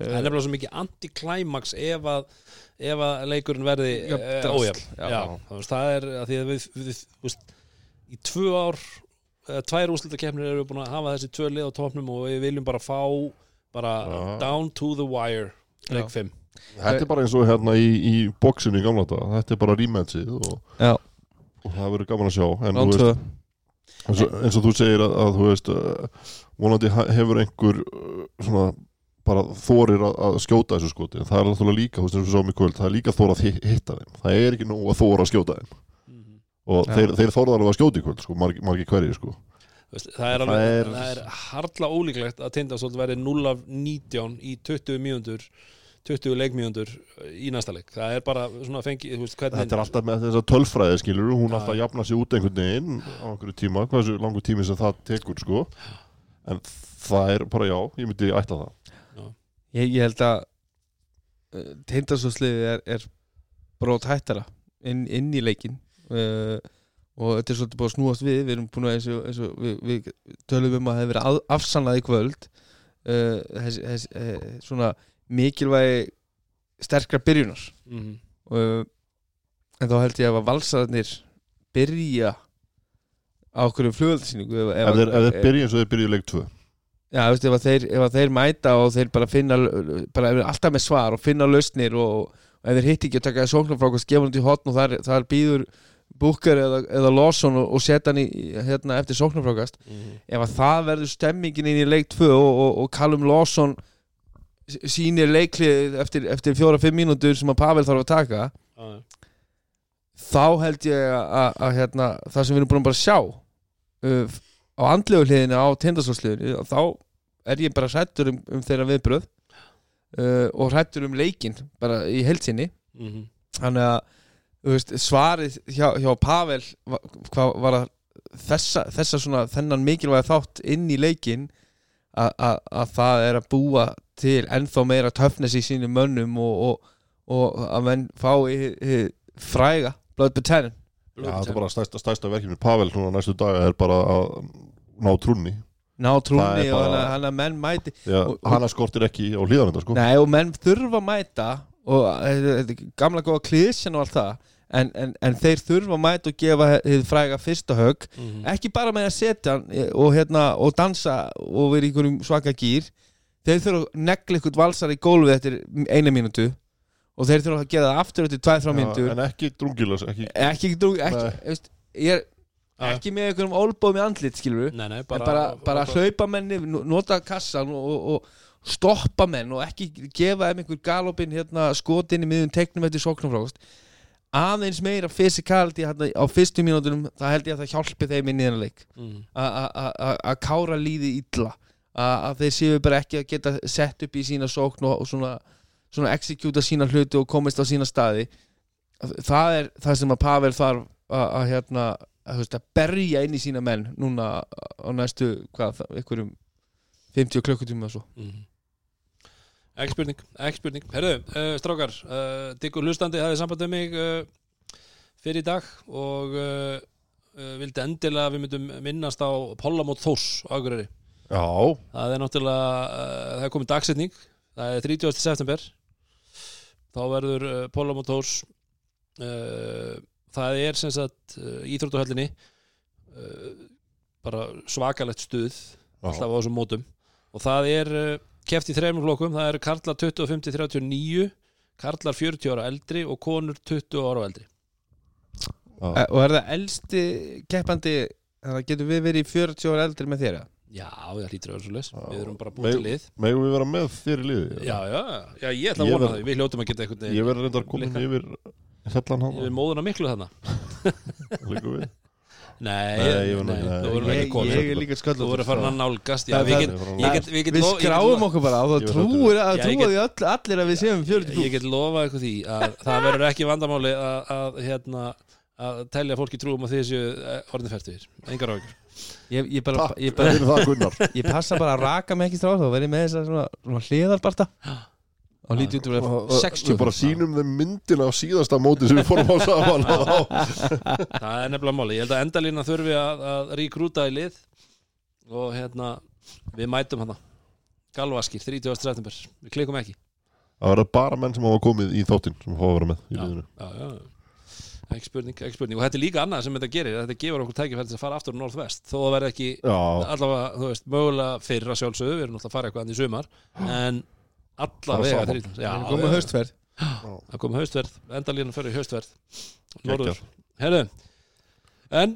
það er nefnilega svo mikið anti-climax ef ef að leikurinn verði uh, ójafn. Það er að því að við, við, við í tvö ár uh, tvær úrslutakefnir erum við búin að hafa þessi tvö lið á topnum og við viljum bara fá bara Já. down to the wire leik 5 þetta er bara eins og hérna í, í bóksinu í gamla þetta þetta er bara rematchið og, Já. og það verður gaman að sjá. En þú veist, eins, og, eins og þú segir að, að þú veist uh, vonandi hefur einhver uh, svona bara þorir að, að skjóta þessu skoti. En það er náttúrulega líka, þú veist eins og sáum í kvöld það er líka þor að hi- hitta þeim, það er ekki nóg að þóra að skjóta þeim. Og Já. þeir, þeir þorða alveg að skjóta í kvöld sko, margi, margi hverjir sko. Þú veist, það er, Það alveg, er- það er harla ólíklegt að Tindastóll verði 0 af 19 í 20 mínútur 20 leikmínútur í næsta leik. Það er bara svona fengi þú veist, hvernig, Þetta er alltaf með þess að tölfræði skilur hún alltaf jafna sig út einhvern veginn á einhverju tíma, hversu langur tími sem það tekur sko. En það er bara já, ég myndi ætla það. Ég, ég held að uh, tindastólsliðið er, er brót hættara inn, inn í leikin uh, og þetta er svolítið búið að snúast við. Við erum búin að eins og, eins og við, við tölum um að það hefur verið að- afsannað í kvöld. Uh, þessi, uh, svona mikilvægi sterkra byrjunar. Mm uh, en þá held ég að valsararnir byrja á okkur flugöldasýningu ef, ef ef þeir byrja eins og þeir byrja í leik 2 Já, veist, ef, þeir, ef þeir mæta og þeir bara finna bara ef alltaf með svar og finna lausnir og, og ef þeir hitt ekki að taka sóknarfrákast gefa hann til hotn og þar, þar býður Booker eða, eða Lawson og, og setja hann í, hérna, eftir sóknarfrákast ef að það verður stemmingin inn í leik 2 og, og, og Callum Lawson sýnir leiklið eftir, eftir fjóra-fimm mínútur sem að Pavel þarf að taka þá held ég að, hérna, það sem við erum búin að bara sjá uh, á andlegu hliðinu á tindastólsliðinu þá er ég bara hrættur um, um þeirra viðbröð uh, og hrættur um leikin bara í heilsinni -hmm. þannig að veist, svarið hjá, hjá Pavel va- hvað var að þessa, þessa svona þennan mikilvæga þátt inn í leikin að, að, að það er að búa til ennþá meira töfnes í sínum mönnum og, og, og að menn fá í, í fræga Blood Battalion. Já, það er bara stærsta, stærsta verkefni. Pavel núna næstu daga er bara að ná trúnni. Ná trúni er og bara- hann að- menn mæti. Og- hana skortir ekki á hlýðanenda sko. Nei, og menn þurfa að mæta og þetta er gamla góða klísjan og allt það en, en, en þeir þurfa að mæta og gefa þið fræga fyrsta högg. Mhm. ekki bara með að setja eh, og, hérna, og dansa og vera í einhverjum svaka gýr þeir þurfa að negla ykkur valsar í gólfið eftir eina mínútu. Og þeir þurfa að gera það aftur eftir tvæð frá mínútur. en ekki drungilas ekki, ekki, ekki, ekki, Já. ekki með einhverjum ólbóðum í andlit skilur við Nei, nei, bara, bara, bara hlaupa menni, nota kassan og, og, stoppa menn og ekki gefa þeim einhver galopin hérna, skotin í miðun teiknum eftir sóknarfrákast aðeins meira hérna á fyrstu mínútunum það held ég að það hjálpi þeim inn í þennan leik mm. A- a- a- a- að kára líði illa A- að þeir séu bara ekki að geta sett upp í sína sókn og, og svona, svona execúta sína hluti og komist á sína staði það er það sem að Pavel þarf að, hérna að, að berja inn í sína menn núna á næstu hvað, einhverjum 50 klukkutíma og svo Mm. Ekki spurning, ekki spurning. Herðu, uh, strákar, uh, Diggur hlustandi hafði samband með mig uh, fyrir í dag og vildi endilega að við myndum minnast á Pollamót Þós á Akureyri. Já, Það er náttúrulega, það er komið dagsetning. Það er 30. september. Þá verður Pollamót Þós það er sem sagt uh, íþróttuhöllinni uh, bara svakalegt stuð alltaf á þessum mótum. Og það er keft í þreymur flokkum. Það eru karlar 25-39 karlar 40 ára eldri og konur 20 ára eldri. E, og er það elsti keppandi þannig að getur við verið í 40 ára eldri með þér eða? já, það hlýtur að Já. við erum bara búin til lið. megum við vera með þér í liði já, já, já, ég ætla að vona það. Við hljótum að geta einhvern Ég verður reyndar komin Líka. yfir hellan hann við móðuna miklu þannig Líka við nei, Nei, ég þú verður er líka þú sköllur verður að fara að nálgast við skráum okkur bara og var trúir að allir að við séum 40 ég get lofað eitthvað því að það verður ekki vandamáli að, að hérna að telja fólki trúum að þið séu orðin færtur, engar áhugur ég, ég, bara, Takk. ég, bara, ég passa bara að raka mig ekki stráð þá verð ég með þess að hliðarbarta og lítið út að vera 60 Við bara sínum þeim myndina á síðasta móti sem við fórum á saman. Það er nefnilega máli, ég held að endalína þurfi að, að ríkrúta í lið og hérna við mætum hana. Galvaskir, 30. september, við klikum ekki. Það verður bara menn sem hafa komið í þáttinn sem hafa verið með í já, liðinu. já, já. ekki spurning, ekki spurning. Og þetta er líka annað sem þetta gerir, þetta gefur okkur tækifæri til að fara aftur á norðvest, þó það verði ekki Já, allavega, þú veist, mögulega fyrra sjálfsögðu, við erum náttúrulega að fara eitthvað allavega saman. þrítans já, komið já, haustferð. Það kom haustverð, endalínan fyrir haustverð norður, herru en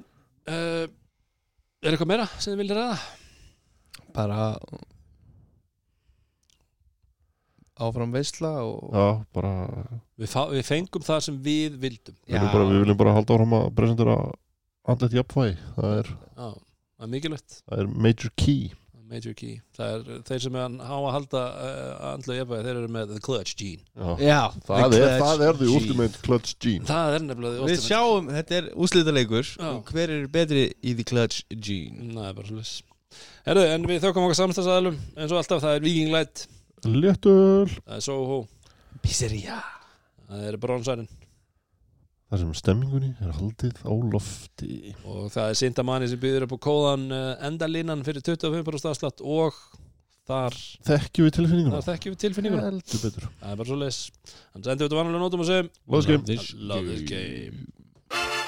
uh, er eitthvað meira sem þið viljið ræða? bara áfram veisla og já, bara Við, fá, við fengum það sem við vildum. Við viljum bara, við viljum bara halda áfram að presentera andlet jafnvægi. Það er, Já, það er mikilvægt. það er major key Major key, það er þeir sem er á að halda uh, andlu jafnvægi, þeir eru með the clutch gene. Já. já, Það, er, clutch það er gene. ultimate clutch gene. Það er nefnilega the við sjáum, þetta er úslitaleikur Já. og hver er betri í the clutch gene? Nei, bara svo Herru, en við þökkum okkar samstæðsæðalum eins og alltaf, það er Viking Light. Léttul. Það er Soho, pizzeria. Það er Bronsærin Það sem stemmingunni er haldið á lofti. Og það er Sintamani sem býður upp á kóðan uh, endalínan fyrir 25% afslátt og þar, Þekkjum við tilfinninguna? þar þekkjum við tilfinninguna. Heldur betur. Það er bara svo leis hann sendi út á vanlega nótum og segjum Love this game. Love this game